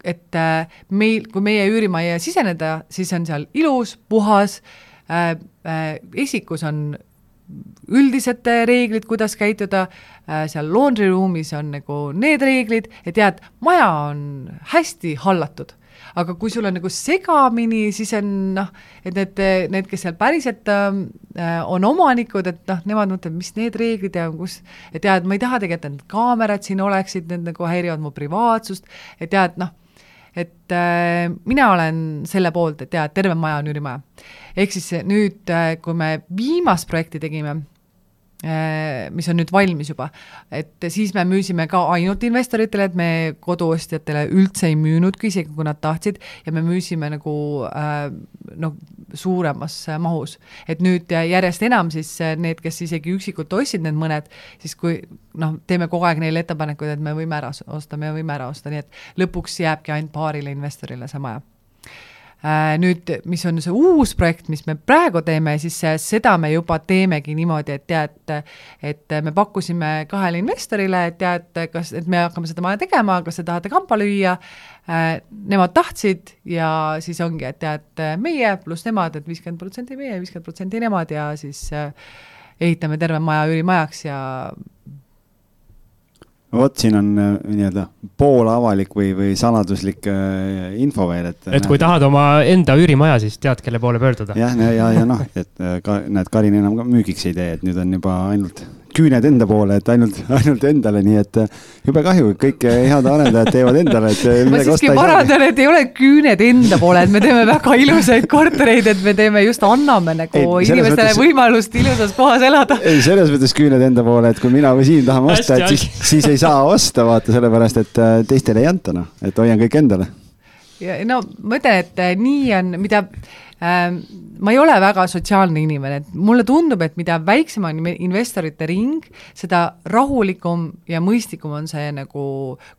et meil, kui meie üürimajja siseneda, siis on seal ilus, puhas äh,, Äh, äh, esikus on üldised reeglid, kuidas käituda, äh, seal laundry room'is on nagu need reeglid, et tead, maja on hästi hallatud. Aga kui sul on nagu segamini, siis on noh, et need, need, kes seal päriselt äh, on omanikud, et noh, nemad mõtlevad, mis need reeglid ja kus, et jaa, et ma ei taha tegelikult, et need kaamerad siin oleksid, need nagu häirivad mu privaatsust, et jaa, et noh, et äh, mina olen selle poolt, et jaa, terve maja on üürimaja. ehk siis nüüd, äh, kui me viimast projekti tegime, mis on nüüd valmis juba, et siis me müüsime ka ainult investoritele, et me koduostjatele üldse ei müünudki, isegi kui nad tahtsid, ja me müüsime nagu äh, noh, suuremas mahus. et nüüd järjest enam siis need, kes isegi üksikult ostsid need mõned, siis kui noh, teeme kogu aeg neile ettepanekuid, et me võime ära osta, me võime ära osta, nii et lõpuks jääbki ainult paarile investorile see maja Äh, nüüd, mis on see uus projekt, mis me praegu teeme, siis seda me juba teemegi niimoodi, et tead, et me pakkusime kahele investorile, et tead, kas, et me hakkame seda maja tegema, kas te tahate kampa lüüa. Äh, nemad tahtsid ja siis ongi, et tead, meie pluss nemad et, et viiskümmend protsenti meie, viiskümmend protsenti nemad ja siis äh, ehitame terve maja üürimajaks ja vot siin on äh, nii-öelda poolavalik või, või saladuslik äh, info veel, et. et kui näed, tahad oma enda üürimaja, siis tead, kelle poole pöörduda. jah, ja, ja, ja noh, et äh, ka näed, Karin enam ka müügiks ei tee, et nüüd on juba ainult küüned enda poole, et ainult, ainult endale, nii et äh, jube kahju, kõik äh, head arendajad teevad endale, et. Äh, ma siiski parandan, et ei ole küüned enda poole, et me teeme väga ilusaid kortereid, et me teeme just, anname nagu ei, inimestele mõttes... võimalust ilusas kohas elada. ei, selles mõttes küüned enda poole, et kui mina või Siim tahame osta, et siis, siis ei saa osta, vaata, sellepärast et teistele ei anta, noh, et hoian kõik endale. ja no ma ütlen, et nii on, mida ma ei ole väga sotsiaalne inimene, et mulle tundub, et mida väiksem on investorite ring, seda rahulikum ja mõistlikum on see nagu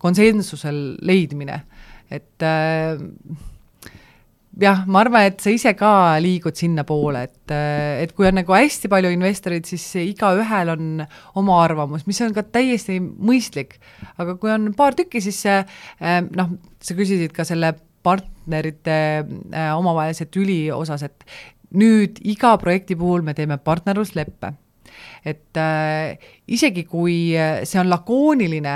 konsensusel leidmine, et äh, jah, ma arvan, et sa ise ka liigud sinnapoole, et, äh, et kui on nagu hästi palju investoreid, siis igaühel on oma arvamus, mis on ka täiesti mõistlik. aga kui on paar tükki, siis äh, noh, sa küsisid ka selle partnerite äh, omavahelise tüli osas, et nüüd iga projekti puhul me teeme partnerlusleppe. et äh, isegi, kui äh, see on lakooniline,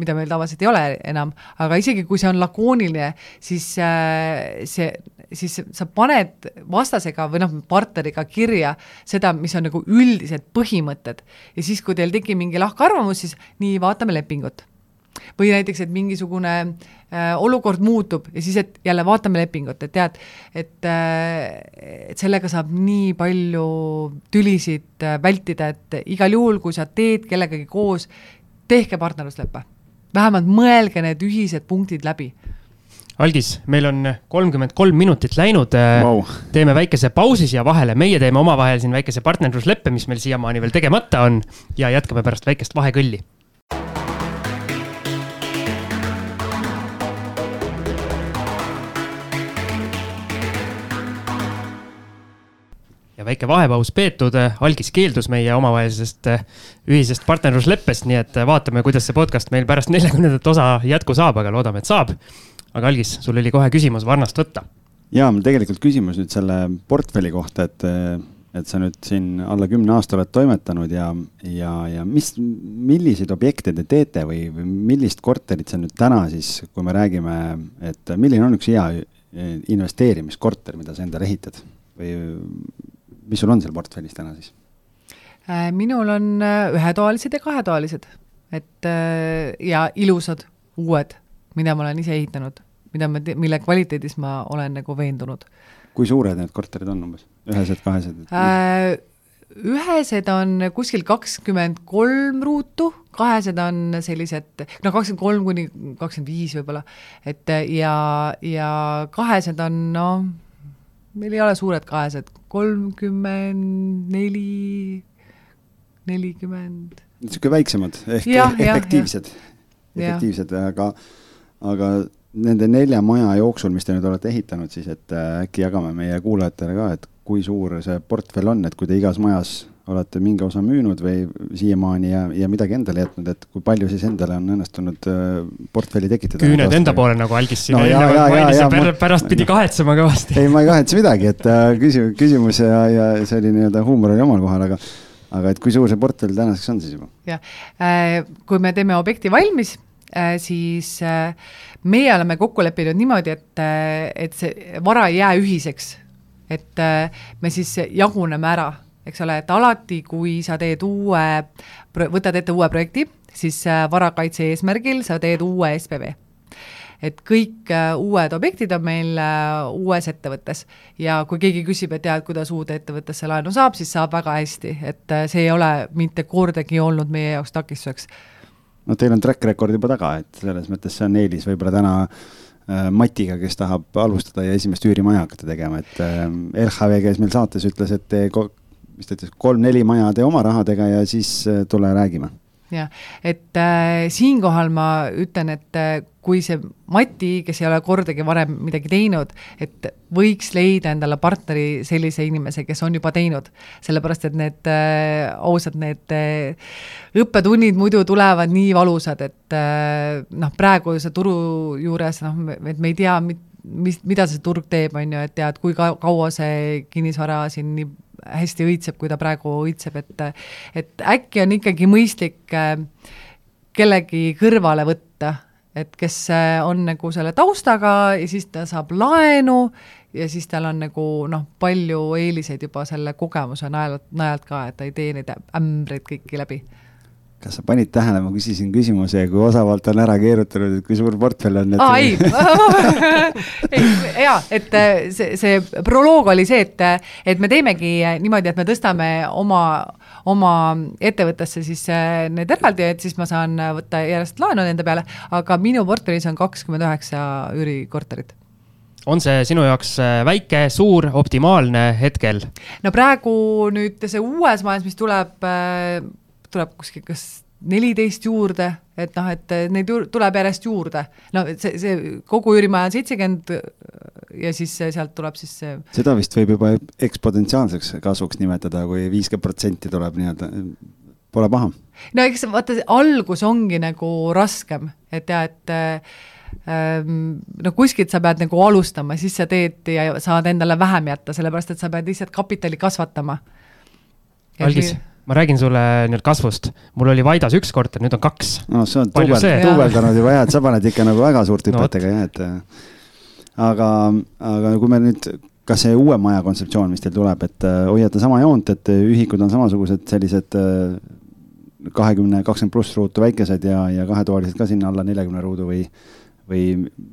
mida meil tavaliselt ei ole enam, aga isegi kui see on lakooniline, siis äh, see, siis sa paned vastasega või noh, partneriga kirja seda, mis on nagu üldised põhimõtted. ja siis, kui teil tekib mingi lahkarvamus, siis nii, vaatame lepingut või näiteks, et mingisugune äh, olukord muutub ja siis, et jälle vaatame lepingut, et tead, et äh, et sellega saab nii palju tülisid äh, vältida, et igal juhul, kui sa teed kellegagi koos, tehke partnerluslepe. vähemalt mõelge need ühised punktid läbi. Algis, meil on kolmkümmend kolm minutit läinud wow.. Äh, teeme väikese pausi siia vahele, meie teeme omavahel siin väikese partnerlusleppe, mis meil siiamaani veel tegemata on ja jätkame pärast väikest vahekõlli väike vahepaus peetud, algis keeldus meie omavahelisest eh, ühisest partnerlusleppest, nii et vaatame, kuidas see podcast meil pärast neljakümnendat osa jätku saab, aga loodame, et saab. aga Algis, sul oli kohe küsimus varnast võtta. ja mul tegelikult küsimus nüüd selle portfelli kohta, et, et sa nüüd siin alla kümne aasta oled toimetanud ja, ja, ja mis, milliseid objekte te teete või, või millist korterit sa nüüd täna siis, kui me räägime, et milline on üks hea investeerimiskorter, mida sa endale ehitad või mis sul on seal portfellis täna siis? Äh, minul on äh, ühetoalised ja kahetoalised, et äh, ja ilusad, uued, mida ma olen ise ehitanud. mida ma, mille kvaliteedis ma olen nagu veendunud kui suured need korterid on umbes, ühesed, kahesed äh,? ühesed on kuskil kakskümmend kolm ruutu, kahesed on sellised, no kakskümmend kolm kuni kakskümmend viis võib-olla, et ja, ja kahesed on noh, meil ei ole suured kahesed, kolmkümmend neli, nelikümmend. niisugune väiksemad ehk ja, efektiivsed, efektiivsed, aga, aga nende nelja maja jooksul, mis te nüüd olete ehitanud, siis et äh, äkki jagame meie kuulajatele ka, et kui suur see portfell on, et kui te igas majas olete mingi osa müünud või siiamaani ja, ja midagi endale jätnud, et kui palju siis endale on õnnestunud äh, portfelli tekitada? küüned enda poole nagu algis siin no, eelnevalt mainis ja, ja pär, pärast pidi kahetsema kõvasti. ei, ma ei kahetse midagi, et äh, küsimus, küsimus ja, ja see oli nii-öelda huumor oli omal kohal, aga aga et kui suur see portfell tänaseks on siis juba? jah äh,, kui me teeme objekti valmis äh,, siis äh, meie oleme kokku leppinud niimoodi, et, et see vara ei jää ühiseks. et me siis jaguneme ära, eks ole, et alati, kui sa teed uue, võtad ette uue projekti, siis varakaitse eesmärgil sa teed uue SPV et kõik uh, uued objektid on meil uh, uues ettevõttes. Ja kui keegi küsib, et jaa, et kuidas uude ettevõttesse laenu saab, siis saab väga hästi, et see ei ole mitte kordagi olnud meie jaoks takistuseks. No teil on track record juba taga, et selles mõttes see on eelis võib-olla täna äh, Matiga, kes tahab alustada ja esimest üürimaja hakata tegema, et äh, LHV käis meil saates, ütles, et te, mis ta ütles, kolm-neli maja tee oma rahadega ja siis äh, tule räägime jah, et äh, siinkohal ma ütlen, et äh, kui see Mati, kes ei ole kordagi varem midagi teinud, et võiks leida endale partneri sellise inimese, kes on juba teinud. sellepärast, et need äh, ausad, need äh, õppetunnid muidu tulevad nii valusad, et äh, noh, praeguse turu juures noh, et me ei tea, mis, mida see turg teeb, on ju, et tead, kui ka, kaua see kinnisvara siin nii hästi õitseb, kui ta praegu õitseb, et et äkki on ikkagi mõistlik äh, kellegi kõrvale võtta, et kes äh, on nagu selle taustaga ja siis ta saab laenu ja siis tal on nagu noh, palju eeliseid juba selle kogemuse najalt, najalt ka, et ta ei tee neid ämbreid kõiki läbi kas sa panid tähele, ma küsisin küsimuse ja kui osavalt on ära keerutanud, et kui suur portfell on? aa ei jaa, et äh, see, see proloog oli see, et, et me teemegi niimoodi, et me tõstame oma, oma ettevõttesse siis äh, need eraldi, et siis ma saan võtta järjest laenu nende peale, aga minu portfellis on kakskümmend üheksa üürikorterit on see sinu jaoks äh, väike, suur, optimaalne hetkel? no praegu nüüd see uues majas, mis tuleb tuleb kuskil kas neliteist juurde, et noh, et neid juur, tuleb järjest juurde. no see, see kogu üürimaja on seitsekümmend ja siis sealt tuleb siis see. seda vist võib juba eksponentsiaalseks kasvuks nimetada kui, kui viiskümmend protsenti tuleb nii-öelda, pole paha. no eks vaata, algus ongi nagu raskem, et ja et ähm, no kuskilt sa pead nagu alustama, siis sa teed ja saad endale vähem jätta, sellepärast et sa pead lihtsalt kapitali kasvatama. algis ma räägin sulle nüüd kasvust, mul oli Vaidas üks korter, nüüd on kaks. no see on duubel, duubeldanud juba jah, et sa paned ikka nagu väga suurt hüpetega no, jah, et äh, aga, aga kui me nüüd, kas see uue maja kontseptsioon, mis teil tuleb, et hoiate sama joont, et ühikud on samasugused sellised äh, kahekümne kakskümmend pluss ruutu väikesed ja, ja kahetoalised ka sinna alla neljakümne ruudu või, või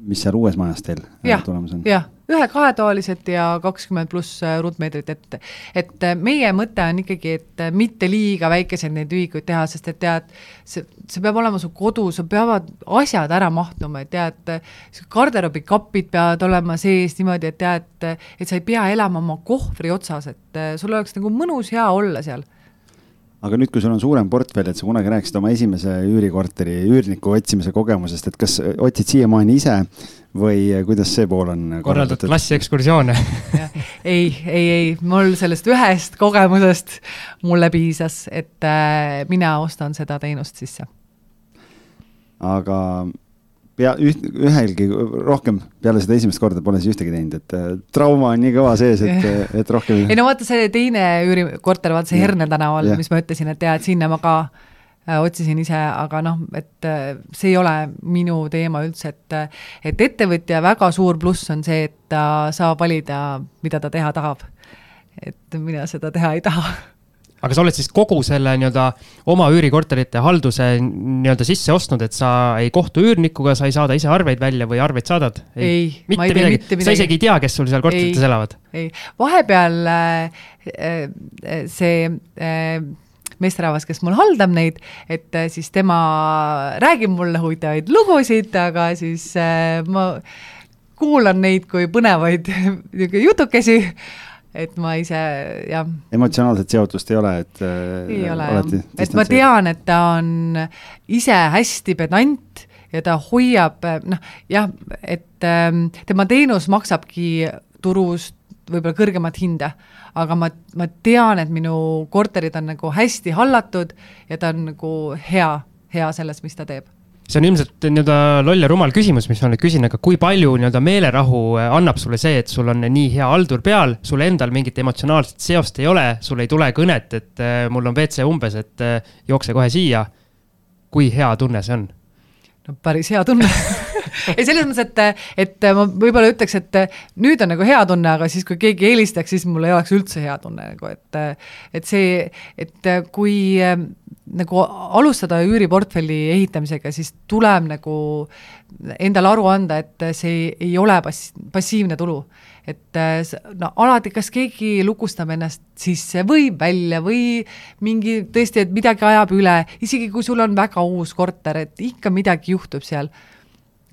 mis seal uues majas teil tulemas on? jah ühe kahetoalised ja kakskümmend pluss äh, ruutmeetrit ette. et äh, meie mõte on ikkagi, et äh, mitte liiga väikeseid neid ühikuid teha, sest et tead, see, see peab olema su kodu, sul peavad asjad ära mahtuma, et tead, garderoobikapid peavad olema sees niimoodi, et tead, et sa ei pea elama oma kohvri otsas, et sul oleks nagu mõnus hea olla seal aga nüüd, kui sul on suurem portfell, et sa kunagi rääkisid oma esimese üürikorteri üürniku otsimise kogemusest, et kas otsid siiamaani ise või kuidas see pool on korraldad klassiekskursioone. Ei, ei, ei, mul sellest ühest kogemusest mulle piisas, et äh, mina ostan seda teenust sisse. aga pea, üht, ühelgi rohkem peale seda esimest korda pole siis ühtegi teinud, et äh, trauma on nii kõva sees, et, et rohkem. ei no vaata see teine üürikorter, vaata see Herne tänaval, mis ma ütlesin, et jaa, et sinna ma ka äh, otsisin ise, aga noh, et äh, see ei ole minu teema üldse, et et ettevõtja väga suur pluss on see, et ta saab valida, mida ta teha tahab. et mina seda teha ei taha aga sa oled siis kogu selle nii-öelda oma üürikorterite halduse nii-öelda sisse ostnud, et sa ei kohtu üürnikuga, sa ei saada ise arveid välja või arveid saadad? ei, ma ei tee mitte midagi. sa isegi ei tea, kes sul seal korterites ei, elavad? ei, vahepeal äh, äh see äh, meesterahvas, kes mul haldab neid, et äh, siis tema räägib mulle huvitavaid lugusid, aga siis äh, ma kuulan neid kui põnevaid jutukesi et ma ise jah. emotsionaalset seotust ei ole, et. Äh, ei ole jah, et ma tean, et ta on ise hästi pedant ja ta hoiab noh, jah, et ähm, tema teenus maksabki turust võib-olla kõrgemat hinda, aga ma, ma tean, et minu korterid on nagu hästi hallatud ja ta on nagu hea, hea selles, mis ta teeb see on ilmselt nii-öelda loll ja rumal küsimus, mis ma nüüd küsin, aga kui palju nii-öelda meelerahu äh, annab sulle see, et sul on nii hea haldur peal, sul endal mingit emotsionaalset seost ei ole, sul ei tule kõnet, et äh, mul on WC umbes, et äh, jookse kohe siia. kui hea tunne see on? no päris hea tunne ei, selles mõttes, et, et ma võib-olla ütleks, et nüüd on nagu hea tunne, aga siis, kui keegi helistaks, siis mul ei oleks üldse hea tunne nagu, et et see, et kui nagu alustada üüriportfelli ehitamisega, siis tuleb nagu endale aru anda, et see ei ole pass-, passiivne tulu. et no alati, kas keegi lukustab ennast sisse või välja või mingi tõesti, et midagi ajab üle, isegi kui sul on väga uus korter, et ikka midagi juhtub seal,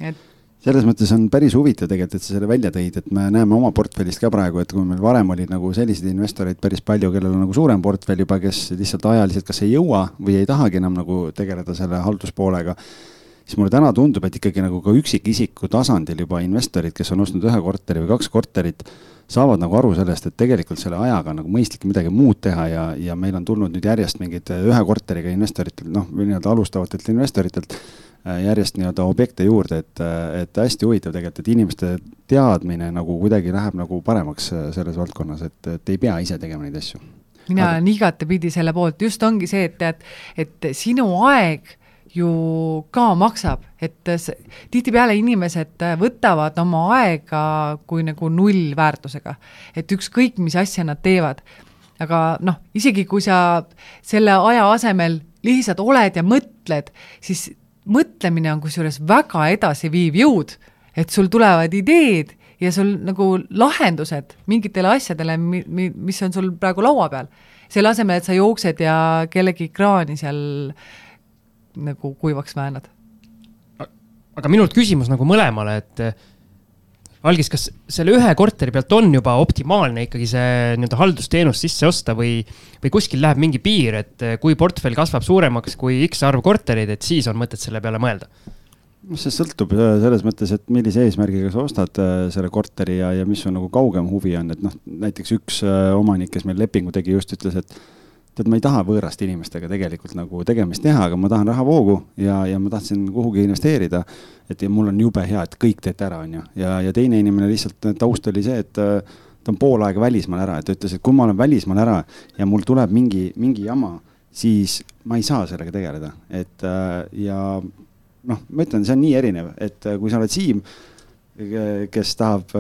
et selles mõttes on päris huvitav tegelikult, et sa selle välja tõid, et me näeme oma portfellist ka praegu, et kui meil varem oli nagu selliseid investoreid päris palju, kellel on nagu suurem portfell juba, kes lihtsalt ajaliselt kas ei jõua või ei tahagi enam nagu tegeleda selle halduspoolega, siis mulle täna tundub, et ikkagi nagu ka üksikisiku tasandil juba investorid, kes on ostnud ühe korteri või kaks korterit, saavad nagu aru sellest, et tegelikult selle ajaga on nagu mõistlik midagi muud teha ja, ja meil on tulnud nüüd järjest mingid ühe korteriga investoritelt, noh, või nii-öelda alustavatelt investoritelt järjest nii-öelda objekte juurde, et, äh, et hästi huvitav tegelikult, et inimeste teadmine nagu kuidagi läheb nagu paremaks äh, selles valdkonnas, et, et ei pea ise tegema neid asju. mina olen igatepidi selle poolt, just ongi see, et tead, et sinu aeg ju ka maksab, et tihtipeale inimesed võtavad oma aega kui nagu nullväärtusega. et ükskõik, mis asja nad teevad. aga noh, isegi kui sa selle aja asemel lihtsalt oled ja mõtled, siis mõtlemine on kusjuures väga edasiviiv jõud, et sul tulevad ideed ja sul nagu lahendused mingitele asjadele, mi-, mi-, mis on sul praegu laua peal. selle asemel, et sa jooksed ja kellegi kraani seal nagu kuivaks väänad. aga minult küsimus nagu mõlemale, et algis, kas selle ühe korteri pealt on juba optimaalne ikkagi see nii-öelda haldusteenus sisse osta või, või kuskil läheb mingi piir, et kui portfell kasvab suuremaks kui X arv kortereid, et siis on mõtet selle peale mõelda? noh, see sõltub äh, selles mõttes, et millise eesmärgiga sa ostad äh, selle korteri ja, ja mis su nagu kaugem huvi on, et noh, näiteks üks omanik, kes meil lepingu tegi, just ütles, et tead, ma ei taha võõraste inimestega tegelikult nagu tegemist teha, aga ma tahan rahavoogu ja, ja ma tahtsin kuhugi investeerida. et ja mul on jube hea, et kõik teete ära, on ju, ja, ja teine inimene lihtsalt taust oli see, et äh, ta on pool aega välismaal ära, et ta ütles, et kui ma olen välismaal ära ja mul tuleb mingi, mingi jama, siis ma ei saa sellega tegeleda, et äh, ja noh, ma ütlen, see on nii erinev, et äh, kui sa oled Siim kes tahab,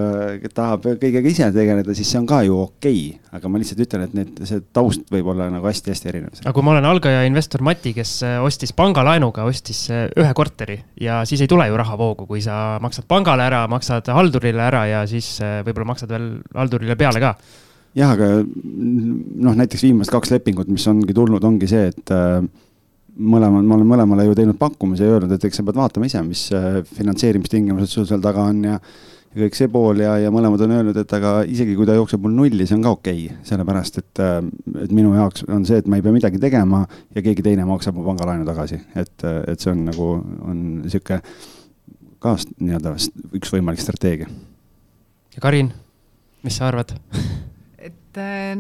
tahab kõigega ise tegeleda, siis see on ka ju okei. Okay.. aga ma lihtsalt ütlen, et need, see taust võib olla nagu hästi-hästi erinev. aga kui ma olen algaja investor Mati, kes äh, ostis pangalaenuga, ostis äh, ühe korteri ja siis ei tule ju rahavoogu, kui sa maksad pangale ära, maksad haldurile ära ja siis äh, võib-olla maksad veel haldurile peale ka. Jah, aga noh, näiteks viimased kaks lepingut, mis ongi tulnud, ongi see, et äh, mõlemad, ma olen mõlemale ju teinud pakkumise ja öelnud, et eks sa pead vaatama ise, mis äh, finantseerimistingimused sul seal taga on ja ja kõik see pool ja, ja mõlemad on öelnud, et aga isegi kui ta jookseb mul nulli, see on ka okei okay,, sellepärast et, äh, et minu jaoks on see, et ma ei pea midagi tegema ja keegi teine maksab mu pangalaenu tagasi, et, et see on nagu, on niisugune ka nii-öelda üks võimalik strateegia. ja Karin, mis sa arvad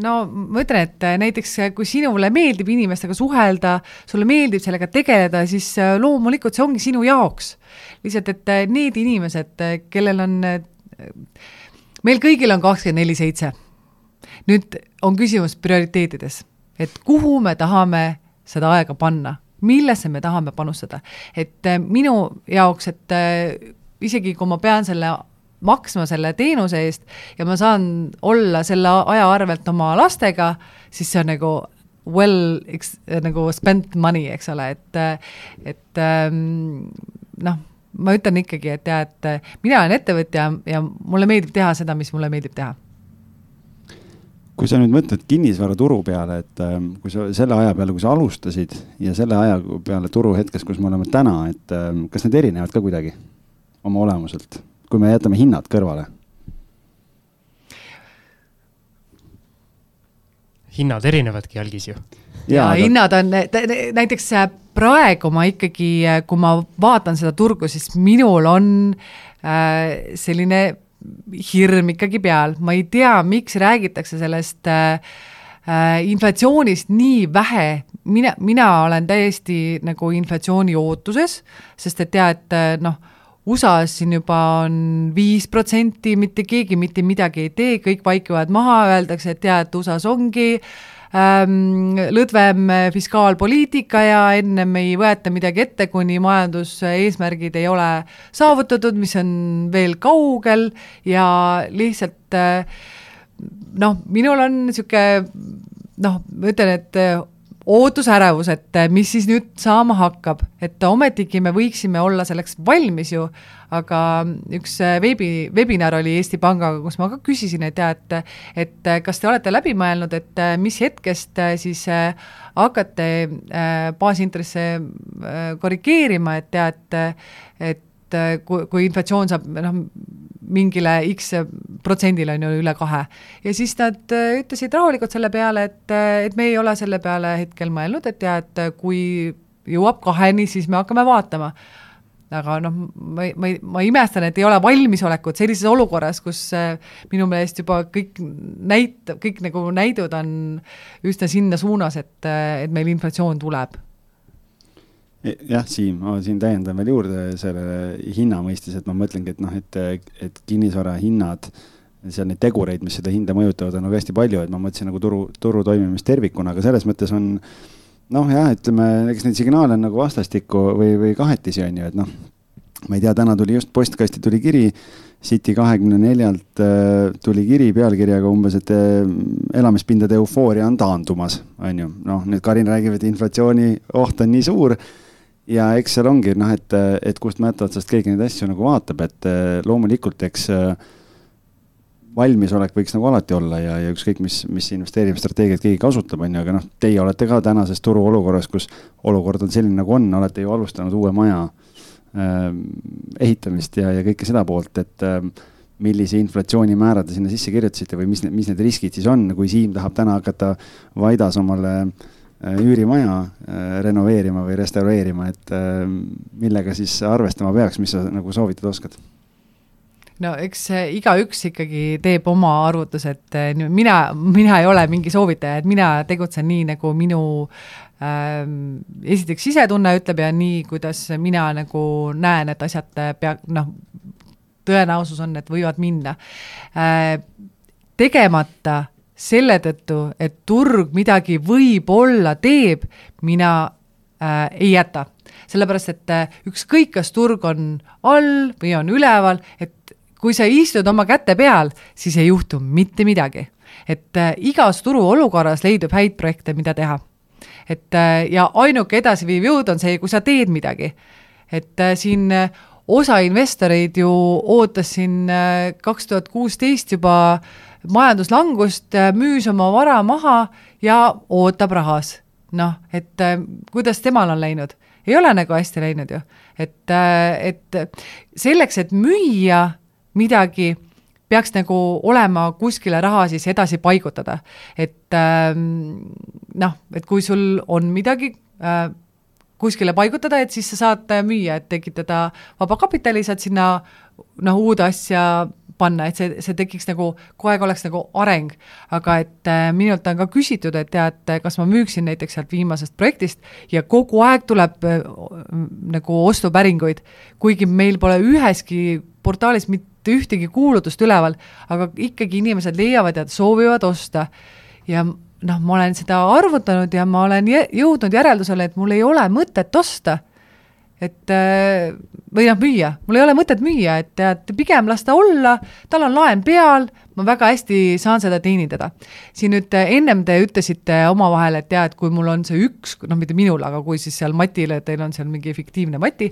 no ma ütlen, et eh, näiteks eh, kui sinule meeldib inimestega suhelda, sulle meeldib sellega tegeleda, siis loomulikult see ongi sinu jaoks. lihtsalt, et need inimesed, kellel on, meil kõigil on kakskümmend neli seitse. nüüd on küsimus prioriteetides, et kuhu me tahame seda aega panna, millesse me tahame panustada. et minu jaoks, et isegi kui ma pean selle maksma selle teenuse eest ja ma saan olla selle aja arvelt oma lastega, siis see on nagu well eks, nagu spent money, eks ole, et, et ähm, noh, ma ütlen ikkagi, et jah, et mina olen ettevõtja ja mulle meeldib teha seda, mis mulle meeldib teha. Kui sa nüüd mõtled kinnisvaraturu peale, et ähm, kui sa selle aja peale, kui sa alustasid ja selle aja peale turuhetkes, kus me oleme täna, et ähm, kas need erinevad ka kuidagi oma olemuselt, kui me jätame hinnad kõrvale? hinnad erinevadki algis ju. ja, ja aga... hinnad on, näiteks äh, praegu ma ikkagi, äh, kui ma vaatan seda turgu, siis minul on äh, selline hirm ikkagi peal, ma ei tea, miks räägitakse sellest äh, äh, inflatsioonist nii vähe, mina, mina olen täiesti nagu inflatsiooni ootuses, sest et tead, et noh, USA-s siin juba on viis protsenti, mitte keegi mitte midagi ei tee, kõik vaikivad maha, öeldakse, et tead, USA-s ongi äh, ähm, lõdvem fiskaalpoliitika ja ennem ei võeta midagi ette, kuni majanduseesmärgid ei ole saavutatud, mis on veel kaugel ja lihtsalt äh, noh, minul on niisugune noh, ma ütlen, et ootusärevus, et mis siis nüüd saama hakkab, et ometigi me võiksime olla selleks valmis ju, aga üks veebi, webinar oli Eesti Pangaga, kus ma ka küsisin, et ja et et kas te olete läbi mõelnud, et mis hetkest siis hakkate baasintresse korrigeerima, et ja et et kui, kui inflatsioon saab noh, mingile X protsendile on ju üle kahe. ja siis nad ütlesid rahulikult selle peale, et, et me ei ole selle peale hetkel mõelnud, et ja et kui jõuab kaheni, siis me hakkame vaatama aga noh, ma, ma, ma imestan, et ei ole valmisolekut sellises olukorras, kus äh, minu meelest juba kõik näit-, kõik nagu näidud on üsna sinna suunas, et, et meil inflatsioon tuleb jah, Siim, ma siin täiendan veel juurde selle hinna mõistes, et ma mõtlengi, et noh, et, et kinnisvara hinnad, seal neid tegureid, mis seda hinda mõjutavad, on nagu hästi palju, et ma mõtlesin nagu turu, turu toimimist tervikuna, aga selles mõttes on noh, jah, ütleme, eks neid signaale on nagu vastastikku või, või kahetisi on ju, et noh, ma ei tea, täna tuli just postkasti tuli kiri, City kahekümne neljalt äh, tuli kiri pealkirjaga umbes, et äh, elamispindade eufooria on taandumas, on ju. noh, nüüd Karin räägib, et inflatsiooni oht on nii suur ja eks seal ongi noh, et, et kust mätta otsast keegi neid asju nagu vaatab, et äh, loomulikult, eks valmisolek võiks nagu alati olla ja, ja ükskõik, mis, mis investeerimisstrateegiat keegi kasutab, on ju, aga noh, teie olete ka tänases turuolukorras, kus olukord on selline, nagu on, olete ju alustanud uue maja äh, ehitamist ja, ja kõike seda poolt, et äh, millise inflatsioonimäära te sinna sisse kirjutasite või mis, mis need riskid siis on, kui Siim tahab täna hakata Vaidas omale äh, üürimaja äh, renoveerima või restaureerima, et äh, millega siis arvestama peaks, mis sa nagu soovitada oskad? no eks igaüks ikkagi teeb oma arvutused, mina, mina ei ole mingi soovitaja, et mina tegutsen nii, nagu minu ähm, esiteks sisetunne ütleb ja nii, kuidas mina nagu näen, et asjad pea, noh, tõenäosus on, et võivad minna äh,. tegemata selle tõttu, et turg midagi võib-olla teeb, mina äh, ei jäta sellepärast, et äh, ükskõik, kas turg on all või on üleval, et kui sa istud oma käte peal, siis ei juhtu mitte midagi. et äh, igas turuolukorras leidub häid projekte, mida teha. et äh, ja ainuke edasiviiv jõud on see, kui sa teed midagi. et äh, siin äh, osa investoreid ju ootas siin äh, kaks tuhat kuusteist juba majanduslangust, äh, müüs oma vara maha ja ootab rahas. noh, et kuidas temal on läinud? ei ole nagu hästi läinud ju. et, et selleks, et müüa midagi, peaks nagu olema kuskile raha siis edasi paigutada. et ähm, noh, et kui sul on midagi äh, kuskile paigutada, et siis sa saad müüa, et tekitada vabakapitali, saad sinna noh, uude asja panna, et see, see tekiks nagu, kogu aeg oleks nagu areng. aga et äh, minult on ka küsitud, et tead, kas ma müüksin näiteks sealt viimasest projektist ja kogu aeg tuleb äh, nagu ostupäringuid, kuigi meil pole üheski portaalis mitte ühtegi kuulutust üleval, aga ikkagi inimesed leiavad ja soovivad osta. ja noh, ma olen seda arvutanud ja ma olen jõudnud järeldusele, et mul ei ole mõtet osta. Et äh, või noh, müüa, mul ei ole mõtet müüa, et tead, pigem las ta olla, tal on laen peal, ma väga hästi saan seda teenindada. siin nüüd äh, ennem te ütlesite omavahel, et et kui mul on see üks, noh, mitte minul, aga kui siis seal Matile, teil on seal mingi fiktiivne Mati,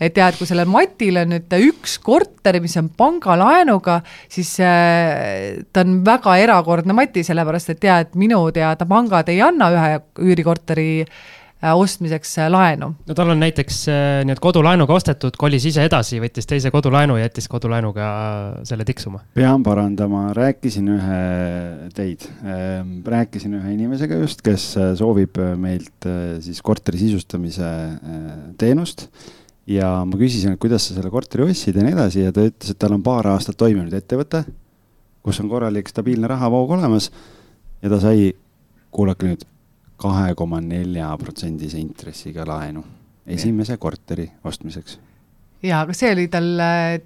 et et kui sellel Matil on nüüd üks korter, mis on pangalaenuga, siis äh, ta on väga erakordne Mati, sellepärast et et minu teada pangad ei anna ühe üürikorteri Äh, ostmiseks äh, laenu. no tal on näiteks äh, nii-öelda kodulaenuga ostetud, kolis ise edasi, võttis teise kodulaenu ja jättis kodulaenuga selle tiksuma. pean parandama, rääkisin ühe teid, ähm, rääkisin ühe inimesega just, kes soovib meilt siis korteri sisustamise teenust ja ma küsisin, et kuidas sa selle korteri ostsid ja nii edasi ja ta ütles, et tal on paar aastat toiminud ettevõte, kus on korralik stabiilne rahavoog olemas ja ta sai, kuulake nüüd kahe koma nelja protsendise intressiga laenu esimese korteri ostmiseks. jaa, aga see oli tal äh,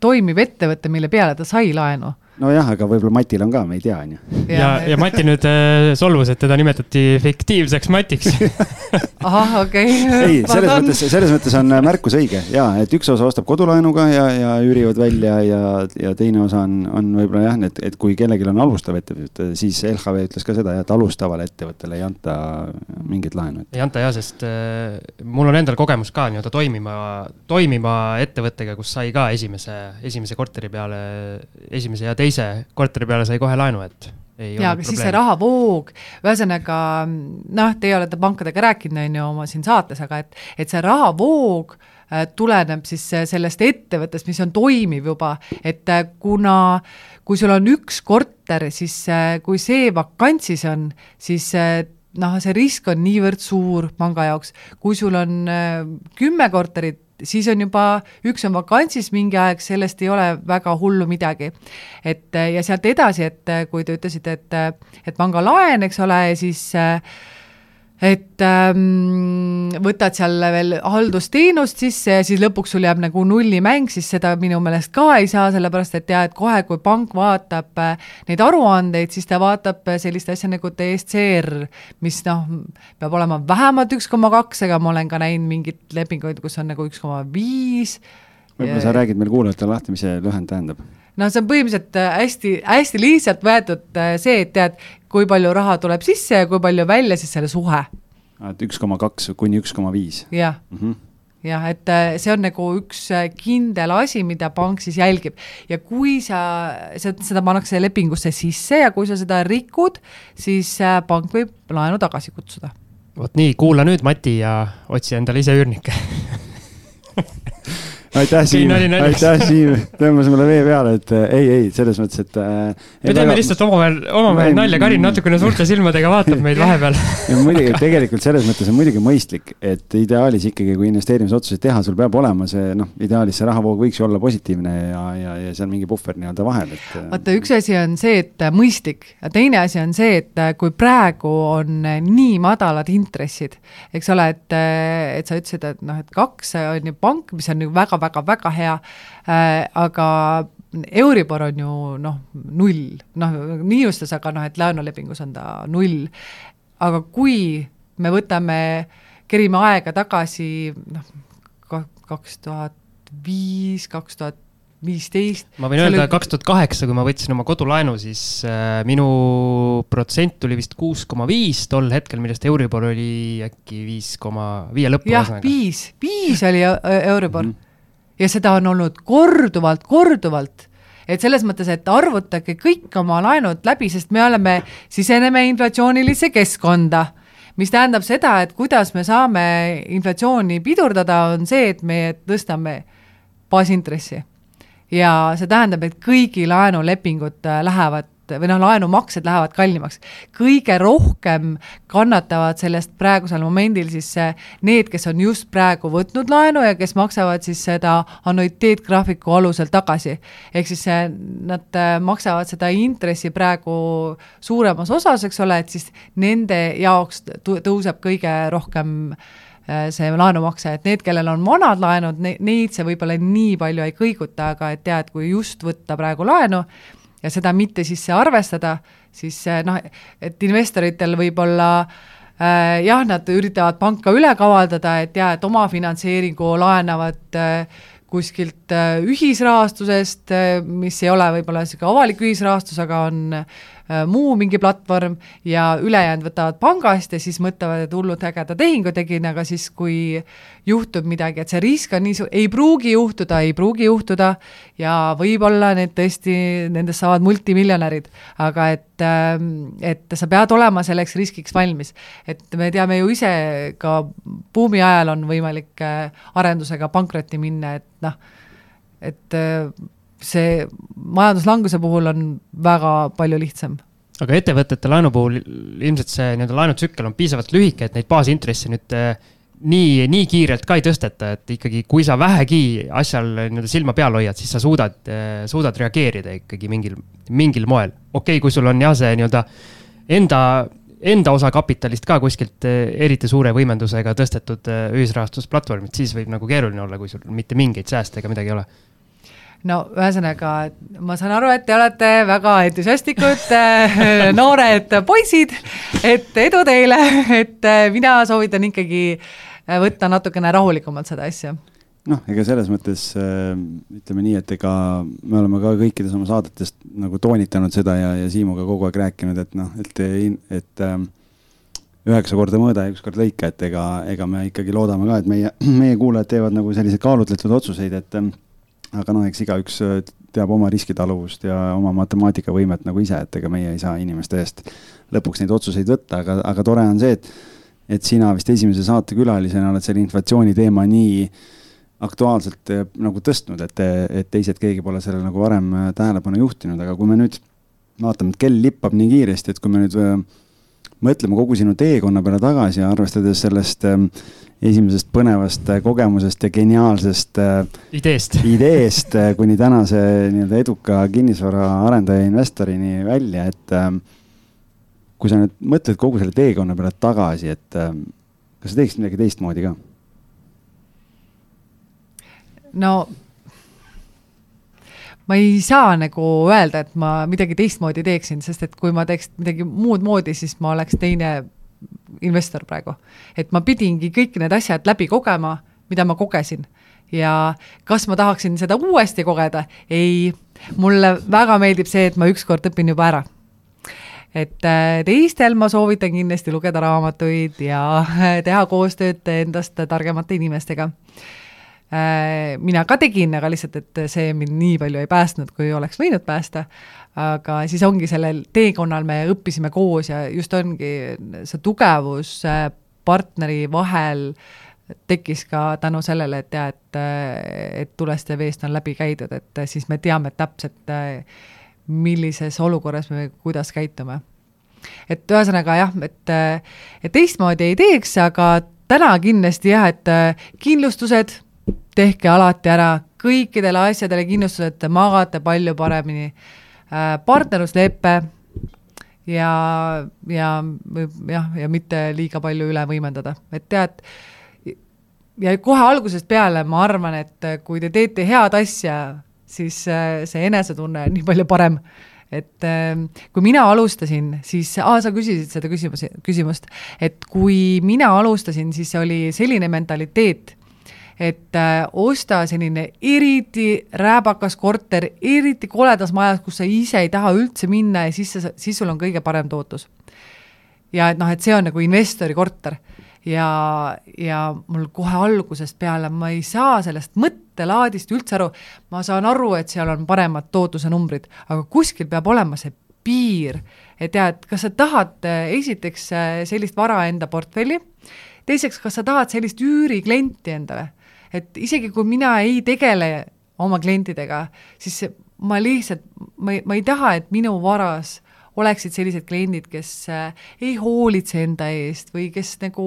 toimiv ettevõte, mille peale ta sai laenu nojah, aga võib-olla Matil on ka, me ei tea, on ju. ja, ja, ja Mati nüüd äh, solvus, et teda nimetati fiktiivseks Matiks ahah, okei okay.. ei, selles mõttes, selles mõttes on äh, märkus õige ja et üks osa ostab kodulaenuga ja, ja üürivad välja ja, ja teine osa on, on võib-olla jah, et, et kui kellelgi on alustav ettevõte, siis LHV ütles ka seda, et alustavale ettevõttele ei anta mingit laenu. ei anta jah, sest äh, mul on endal kogemus ka nii-öelda toimima, toimiva ettevõttega, kus sai ka esimese, esimese korteri peale esimese ja teise teise korteri peale sai kohe laenu, et jaa, aga siis see rahavoog, ühesõnaga noh, teie olete pankadega rääkinud, on ju, oma siin saates, aga et, et see rahavoog äh, tuleneb siis äh, sellest ettevõttest, mis on toimiv juba, et äh, kuna kui sul on üks korter, siis kui see vakantsis on, siis noh, see risk on niivõrd suur panga jaoks, kui sul on kümme korterit, siis on juba, üks on vakantsis mingi aeg, sellest ei ole väga hullu midagi. et ja sealt edasi, et kui te ütlesite, et, et pangalaen, eks ole, siis äh, et ähm, võtad seal veel haldusteenust sisse ja siis lõpuks sul jääb nagu nullimäng, siis seda minu meelest ka ei saa, sellepärast et jah, et kohe, kui pank vaatab äh, neid aruandeid, siis ta vaatab äh, sellist asja nagu DSCR, mis noh, peab olema vähemalt üks koma kaks, aga ma olen ka näinud mingeid lepinguid, kus on nagu üks koma viis. võib-olla sa räägid meil kuulajatele lahti, mis see lühend tähendab no see on põhimõtteliselt hästi-hästi äh, lihtsalt võetud see, et tead, kui palju raha tuleb sisse ja kui palju välja, siis selle suhe. et üks koma kaks kuni üks koma viis? jah mm -hmm jah, et äh, see on nagu üks äh, kindel asi, mida pank siis jälgib ja kui sa, seda pannakse lepingusse sisse ja kui sa seda rikud, siis äh, pank võib laenu tagasi kutsuda. vot nii, kuula nüüd, Mati, ja otsi endale ise üürnikke aitäh, Siim, aitäh, Siim, tõmbas mulle vee peale, et äh, ei, ei, selles mõttes, et äh,. me teeme väga... lihtsalt omavahel, omavahel nalja, Karin natukene suurte silmadega vaatab meid vahepeal. Ja muidugi, tegelikult selles mõttes on muidugi mõistlik, et ideaalis ikkagi, kui investeerimisotsuseid teha, sul peab olema see noh, ideaalis see rahavoog võiks ju olla positiivne ja, ja, ja seal mingi puhver nii-öelda vahel, et. Äh, vaata, üks asi on see, et mõistlik. Ja teine asi on see, et kui praegu on nii madalad intressid, eks ole, et, et sa ütlesid, et noh, et kaks on ju pank, mis on ju väga väga-väga hea äh,, aga Euribor on ju noh, null, noh miinustes, aga noh, et laenulepingus on ta null. aga kui me võtame, kerime aega tagasi noh, kaks tuhat viis, kaks tuhat viisteist. ma võin öelda, kaks tuhat kaheksa, kui ma võtsin oma kodulaenu, siis äh, minu protsent oli vist kuus koma viis tol hetkel, millest Euribor oli äkki viis koma viie lõppu. jah, viis, viis oli Euribor mm. -hmm ja seda on olnud korduvalt, korduvalt et selles mõttes, et arvutage kõik oma laenud läbi, sest me oleme, siseneme inflatsioonilisse keskkonda, mis tähendab seda, et kuidas me saame inflatsiooni pidurdada, on see, et me tõstame baasintressi. ja see tähendab, et kõigi laenulepingud lähevad või noh, laenumaksed lähevad kallimaks. kõige rohkem kannatavad sellest praegusel momendil siis need, kes on just praegu võtnud laenu ja kes maksavad siis seda annuiteetgraafiku alusel tagasi. ehk siis nad äh, maksavad seda intressi praegu suuremas osas, eks ole, et siis nende jaoks tõuseb kõige rohkem äh, see laenumakse, et need, kellel on vanad laenud, neid see võib-olla nii palju ei kõiguta, aga et tead, kui just võtta praegu laenu, ja seda mitte sisse arvestada, siis noh, et investoritel võib-olla äh, jah, nad üritavad panka üle kavaldada, et jaa, et omafinantseeringu laenavad äh, kuskilt ühisrahastusest, mis ei ole võib-olla niisugune avalik ühisrahastus, aga on Äh, muu mingi platvorm ja ülejäänud võtavad pangast ja siis mõtlevad, et hullult ägeda tehingu tegin, aga siis, kui juhtub midagi, et see risk on nii suur, ei pruugi juhtuda, ei pruugi juhtuda ja võib-olla need tõesti, nendest saavad multimiljonärid, aga et, ähm, et sa pead olema selleks riskiks valmis. et me teame ju ise, ka buumi ajal on võimalik äh, arendusega pankrotti minna, et noh, et äh, see majanduslanguse puhul on väga palju lihtsam aga ettevõtete laenu puhul ilmselt see nii-öelda laenutsükkel on piisavalt lühike, et neid baasintresse nüüd äh, nii, nii kiirelt ka ei tõsteta, et ikkagi, kui sa vähegi asjal nii-öelda silma peal hoiad, siis sa suudad, äh, suudad reageerida ikkagi mingil, mingil moel. okei okay,, kui sul on jah, see nii-öelda enda, enda osa kapitalist ka kuskilt äh, eriti suure võimendusega tõstetud ühisrahastusplatvormid, siis võib nagu keeruline olla, kui sul mitte mingeid sääste ega midagi ei ole no ühesõnaga, ma saan aru, et te olete väga entusiastlikud äh, noored poisid, et edu teile, et äh, mina soovitan ikkagi äh, võtta natukene rahulikumalt seda asja. Noh, ega selles mõttes ütleme nii, et ega me oleme ka kõikides oma saadetest nagu toonitanud seda ja, ja Siimuga kogu aeg rääkinud, et noh, et, et üheksa korda mõõda ja üks kord lõika, et ega, ega me ikkagi loodame ka, et meie, meie kuulajad teevad nagu selliseid kaalutletud otsuseid, et aga noh, eks igaüks äh, teab oma riskitaluvust ja oma matemaatikavõimet nagu ise, et ega meie ei saa inimeste eest lõpuks neid otsuseid võtta, aga, aga tore on see, et, et sina vist esimese saatekülalisena oled selle inflatsiooni teema nii aktuaalselt äh, nagu tõstnud, et, et teised, keegi pole sellele nagu varem äh, tähelepanu juhtinud, aga kui me nüüd vaatame, et kell lippab nii kiiresti, et kui me nüüd mõtleme kogu sinu teekonna peale tagasi ja arvestades sellest äh, esimesest põnevast äh, kogemusest ja geniaalsest äh, ideest, ideest äh, kuni tänase nii-öelda eduka kinnisvaraarendaja investorini välja, et äh, kui sa nüüd mõtled kogu selle teekonna peale tagasi, et äh, kas sa teeksid midagi teistmoodi ka? no ma ei saa nagu öelda, et ma midagi teistmoodi teeksin, sest et kui ma teeks midagi muud moodi, siis ma oleks teine investor praegu. et ma pidingi kõik need asjad läbi kogema, mida ma kogesin. ja kas ma tahaksin seda uuesti kogeda? ei, mulle väga meeldib see, et ma ükskord õpin juba ära et äh, teistel ma soovitan kindlasti lugeda raamatuid ja teha koostööd endast targemate inimestega Äh, mina ka tegin, aga lihtsalt, et see mind nii palju ei päästnud, kui oleks võinud päästa. Aga siis ongi sellel teekonnal me õppisime koos ja just ongi see tugevus partneri vahel tekkis ka tänu sellele, et jah, et, et tulest ja veest on läbi käidud, et siis me teame täpselt, millises olukorras me kuidas käitume. et ühesõnaga jah, et, et teistmoodi ei teeks, aga täna kindlasti jah, et kindlustused tehke alati ära kõikidele asjadele kindlustused, te magate palju paremini. Äh, partnerluslepe ja, ja jah, ja mitte liiga palju üle võimendada, et tead, ja kohe algusest peale ma arvan, et kui te teete head asja, siis äh, see enesetunne on nii palju parem. Et äh, kui mina alustasin, siis, aa, sa küsisid seda küsimuse, küsimust, et kui mina alustasin, siis oli selline mentaliteet, et äh, osta selline eriti rääbakas korter, eriti koledas majas, kus sa ise ei taha üldse minna ja siis sa, siis sul on kõige parem tootlus. ja et noh, et see on nagu investori korter. Ja, ja mul kohe algusest peale ma ei saa sellest mõttelaadist üldse aru, ma saan aru, et seal on paremad tootluse numbrid, aga kuskil peab olema see piir, et ja, et kas sa tahad äh, esiteks äh, sellist vara enda portfelli, teiseks, kas sa tahad sellist üüriklienti endale et isegi kui mina ei tegele oma klientidega, siis ma lihtsalt, ma ei, ma ei taha, et minu varas oleksid sellised kliendid, kes äh, ei hoolitse enda eest või kes nagu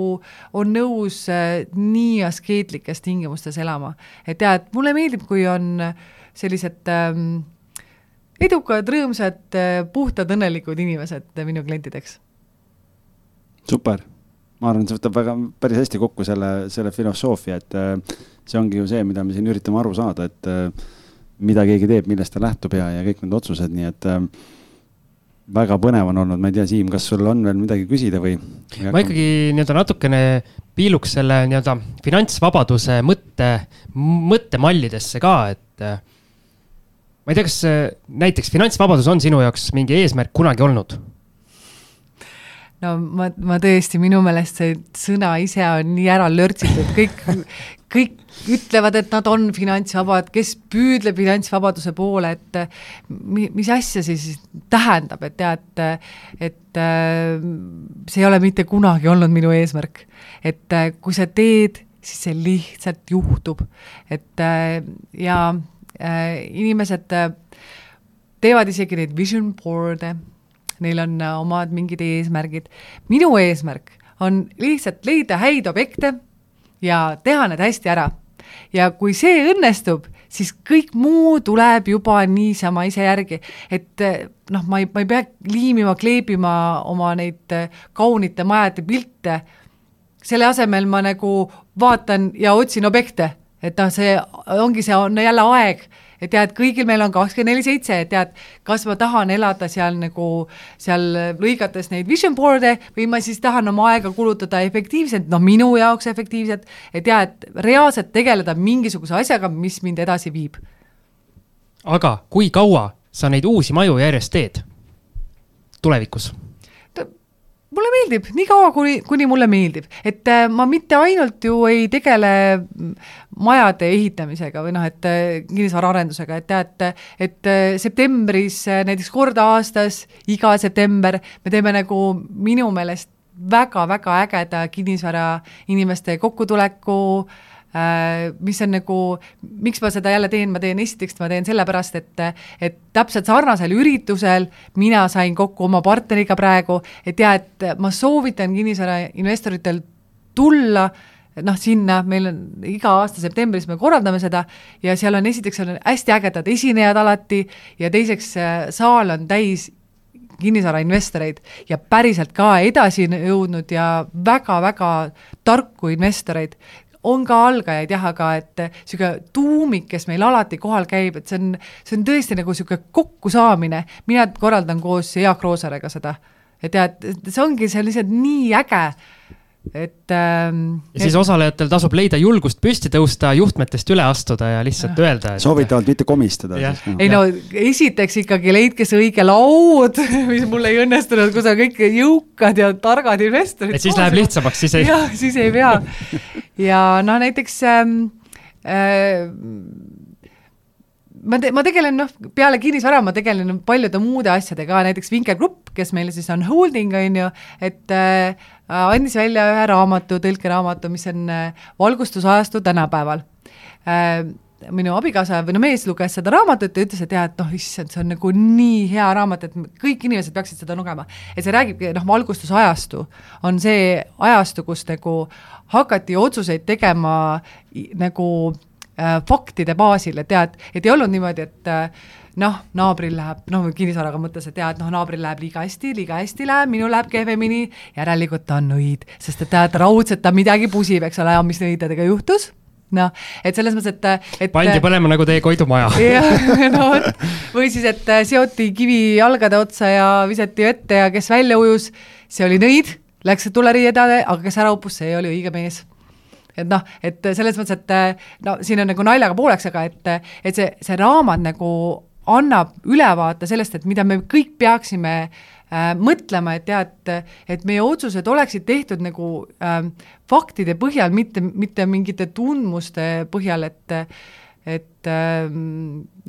on nõus äh, nii askeetlikes tingimustes elama. et jaa, et mulle meeldib, kui on sellised ähm, edukad, rõõmsad, äh, puhtad, õnnelikud inimesed minu klientideks. super ma arvan, see võtab väga, päris hästi kokku selle, selle filosoofia, et äh, see ongi ju see, mida me siin üritame aru saada, et äh, mida keegi teeb, millest ta lähtub ja, ja kõik need otsused, nii et äh, väga põnev on olnud, ma ei tea, Siim, kas sul on veel midagi küsida või? ma ikkagi nii-öelda natukene piiluks selle nii-öelda finantsvabaduse mõtte, mõttemallidesse ka, et ma ei tea, kas näiteks finantsvabadus on sinu jaoks mingi eesmärk kunagi olnud? No ma, ma tõesti, minu meelest see sõna ise on nii ära lörtsitud, kõik, kõik ütlevad, et nad on finantsvabad, kes püüdleb finantsvabaduse poole, et mis asja see siis tähendab, et tead, et see ei ole mitte kunagi olnud minu eesmärk. et kui sa teed, siis see lihtsalt juhtub, et ja inimesed teevad isegi neid vision board'e neil on äh, omad mingid eesmärgid. minu eesmärk on lihtsalt leida häid objekte ja teha need hästi ära. ja kui see õnnestub, siis kõik muu tuleb juba niisama ise järgi, et äh, noh, ma ei, ma ei pea liimima, kleebima oma neid äh, kaunite majade pilte, selle asemel ma nagu vaatan ja otsin objekte, et noh, see ongi, see on jälle aeg et tead, kõigil meil on kakskümmend neli seitse, et tead, kas ma tahan elada seal nagu seal lõigates neid vision board'e või ma siis tahan oma aega kulutada efektiivselt, noh, minu jaoks efektiivselt, et ja et reaalselt tegeleda mingisuguse asjaga, mis mind edasi viib. aga kui kaua sa neid uusi maju järjest teed tulevikus? Mulle meeldib, nii kaua, kuni, kuni mulle meeldib, et äh, ma mitte ainult ju ei tegele majade ehitamisega või noh, et äh, kinnisvaraarendusega, et tead, et äh, septembris näiteks kord aastas, iga september me teeme nagu minu meelest väga-väga ägeda kinnisvara inimeste kokkutuleku Äh, mis on nagu, miks ma seda jälle teen, ma teen esiteks, ma teen sellepärast, et et täpselt sarnasel üritusel mina sain kokku oma partneriga praegu, et ja et ma soovitan kinnisvarainvestoritel tulla noh, sinna meil on iga aasta septembris me korraldame seda ja seal on esiteks seal on hästi ägedad esinejad alati ja teiseks saal on täis kinnisvarainvestoreid ja päriselt ka edasi jõudnud ja väga-väga tarku investoreid, on ka algajaid jah, aga et niisugune tuumik, kes meil alati kohal käib, et see on, see on tõesti nagu niisugune kokkusaamine, mina korraldan koos Jaak Roosaarega seda. et jah, et see ongi, see on lihtsalt nii äge et ähm,. ja siis et... osalejatel tasub leida julgust püsti tõusta, juhtmetest üle astuda ja lihtsalt ja. öelda et.... soovitavalt mitte komistada. No. ei no esiteks ikkagi leidke see õige laud, mis mul ei õnnestunud, kus on kõik jõukad ja targad investorid. et siis läheb lihtsamaks, siis ei. jah, siis ei pea. ja noh, näiteks ähm, äh, ma te-, ma tegelen noh, peale kinnisvara ma tegelen paljude muude asjadega, näiteks Vinke Grupp, kes meil siis on holding, on ju, et äh, andis välja ühe raamatu, tõlkeraamatu, mis on äh, valgustusajastu tänapäeval äh,. minu abikaasa või no mees luges seda raamatut ja ütles, et jah, et noh, issand, see on nagu nii hea raamat, et kõik inimesed peaksid seda lugema. et see räägibki, noh, valgustusajastu on see ajastu, kus nagu hakati otsuseid tegema nagu äh, faktide baasil, et tead, et ei olnud niimoodi, et äh, noh, naabril läheb, noh, kinnisvaraga mõttes, et tead, noh, naabril läheb liiga hästi, liiga hästi läheb, minul läheb kehvemini, järelikult ta on nõid, sest et tead, raudselt ta midagi pusib, eks ole, mis nõidadega juhtus. Noh, et selles mõttes, et, et pandi põlema nagu teie Koidu maja. jah, no vot, või siis, et äh, seoti kivi jalgade otsa ja visati vette ja kes välja ujus, see oli nõid, läks tuleriiedale, aga kes ära uppus, see oli õige mees et noh, et selles mõttes, et no siin on nagu naljaga pooleks, aga et, et see, see raamat nagu annab ülevaate sellest, et mida me kõik peaksime äh, mõtlema, et tead, et meie otsused oleksid tehtud nagu äh, faktide põhjal, mitte, mitte mingite tundmuste põhjal, et et äh,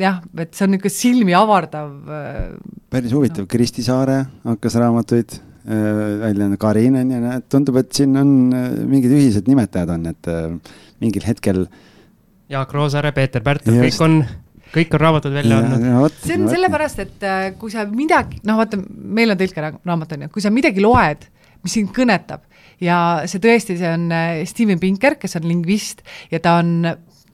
jah, et see on niisugune silmi avardav äh,. päris huvitav no., Kristi Saare hakkas raamatuid Äh, välja on Karin on ju, tundub, et siin on äh, mingid ühised nimetajad on, et äh, mingil hetkel. Jaak Roosaare, Peeter Pärtel, kõik on, kõik on raamatud välja andnud. see on sellepärast, et kui sa midagi, noh, vaata, meil on tõlkeraamat on ju, kui sa midagi loed, mis sind kõnetab ja see tõesti, see on Steven Pinker, kes on lingvist ja ta on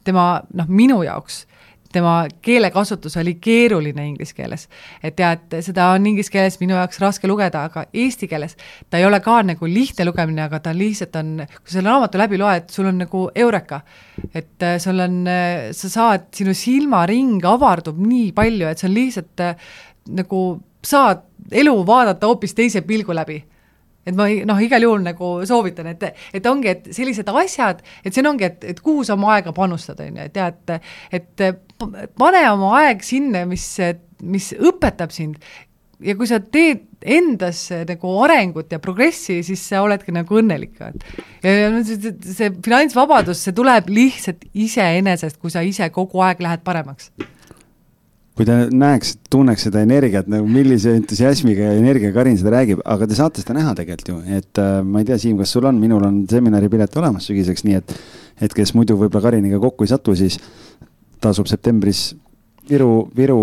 tema noh, minu jaoks tema keelekasutus oli keeruline inglise keeles. et tead, seda on inglise keeles minu jaoks raske lugeda, aga eesti keeles ta ei ole ka nagu lihtne lugemine, aga ta lihtsalt on, kui selle raamatu läbi loed, sul on nagu eureka. et äh, sul on, äh, sa saad, sinu silmaring avardub nii palju, et see on lihtsalt äh, nagu saad elu vaadata hoopis teise pilgu läbi et ma ei- noh, igal juhul nagu soovitan, et, et ongi, et sellised asjad, et siin ongi, et, et kuhu sa oma aega panustad, on ju, et tead, et pane oma aeg sinna, mis, mis õpetab sind. Ja kui sa teed endas nagu arengut ja progressi, siis sa oledki nagu õnnelik, et. Ja, ja see, see finantsvabadus, see tuleb lihtsalt iseenesest, kui sa ise kogu aeg lähed paremaks kui te näeks, tunneks seda energiat nagu millise entusiasmiga ja energiaga Karin seda räägib, aga te saate seda näha tegelikult ju, et äh, ma ei tea, Siim, kas sul on, minul on seminaripilet olemas sügiseks, nii et, et kes muidu võib-olla Kariniga kokku ei satu, siis tasub septembris Viru, Viru.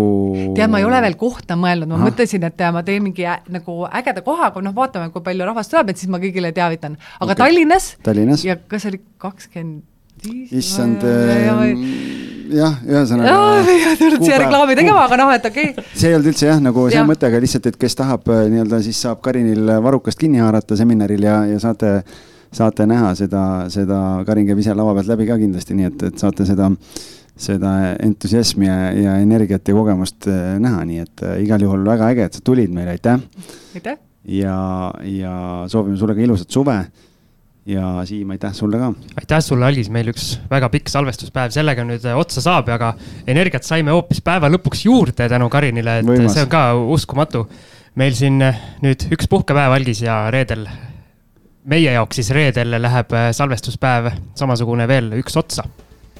tead, ma ei ole veel kohta mõelnud, ma Ahah. mõtlesin, et ma teen mingi ä, nagu ägeda koha, aga noh, vaatame, kui palju rahvast tuleb, et siis ma kõigile teavitan. aga okay. Tallinnas, Tallinnas, ja kas oli kakskümmend? Issand, ähm, jah, ühesõnaga. ei ole tulnud siia reklaami tegema, aga noh, et okei okay. see ei olnud üldse jah, nagu see Jah. mõte, aga lihtsalt, et kes tahab äh, nii-öelda, siis saab Karinil varrukast kinni haarata seminaril ja, ja saate, saate näha seda, seda, Karin käib ise lava pealt läbi ka kindlasti, nii et, et saate seda, seda entusiasmi ja, ja energiat ja kogemust äh, näha, nii et äh, igal juhul väga äge, et sa tulid meile, aitäh. aitäh. ja, ja soovime sulle ka ilusat suve. Ja Siim, aitäh sulle ka. aitäh sulle, Algis, meil üks väga pikk salvestuspäev sellega nüüd äh, otsa saab, aga energiat saime hoopis päeva lõpuks juurde tänu Karinile, et Võimas. see on ka uskumatu. meil siin äh, nüüd üks puhkepäev, Algis, ja reedel, meie jaoks siis reedel läheb äh, salvestuspäev samasugune veel üks otsa.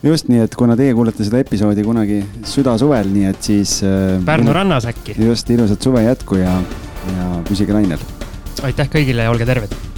just nii, et kuna teie kuulete seda episoodi kunagi südasuvel, nii et siis. Pärnu rannas äkki. just, ilusat suve jätku ja, ja püsige lainel. aitäh kõigile ja olge terved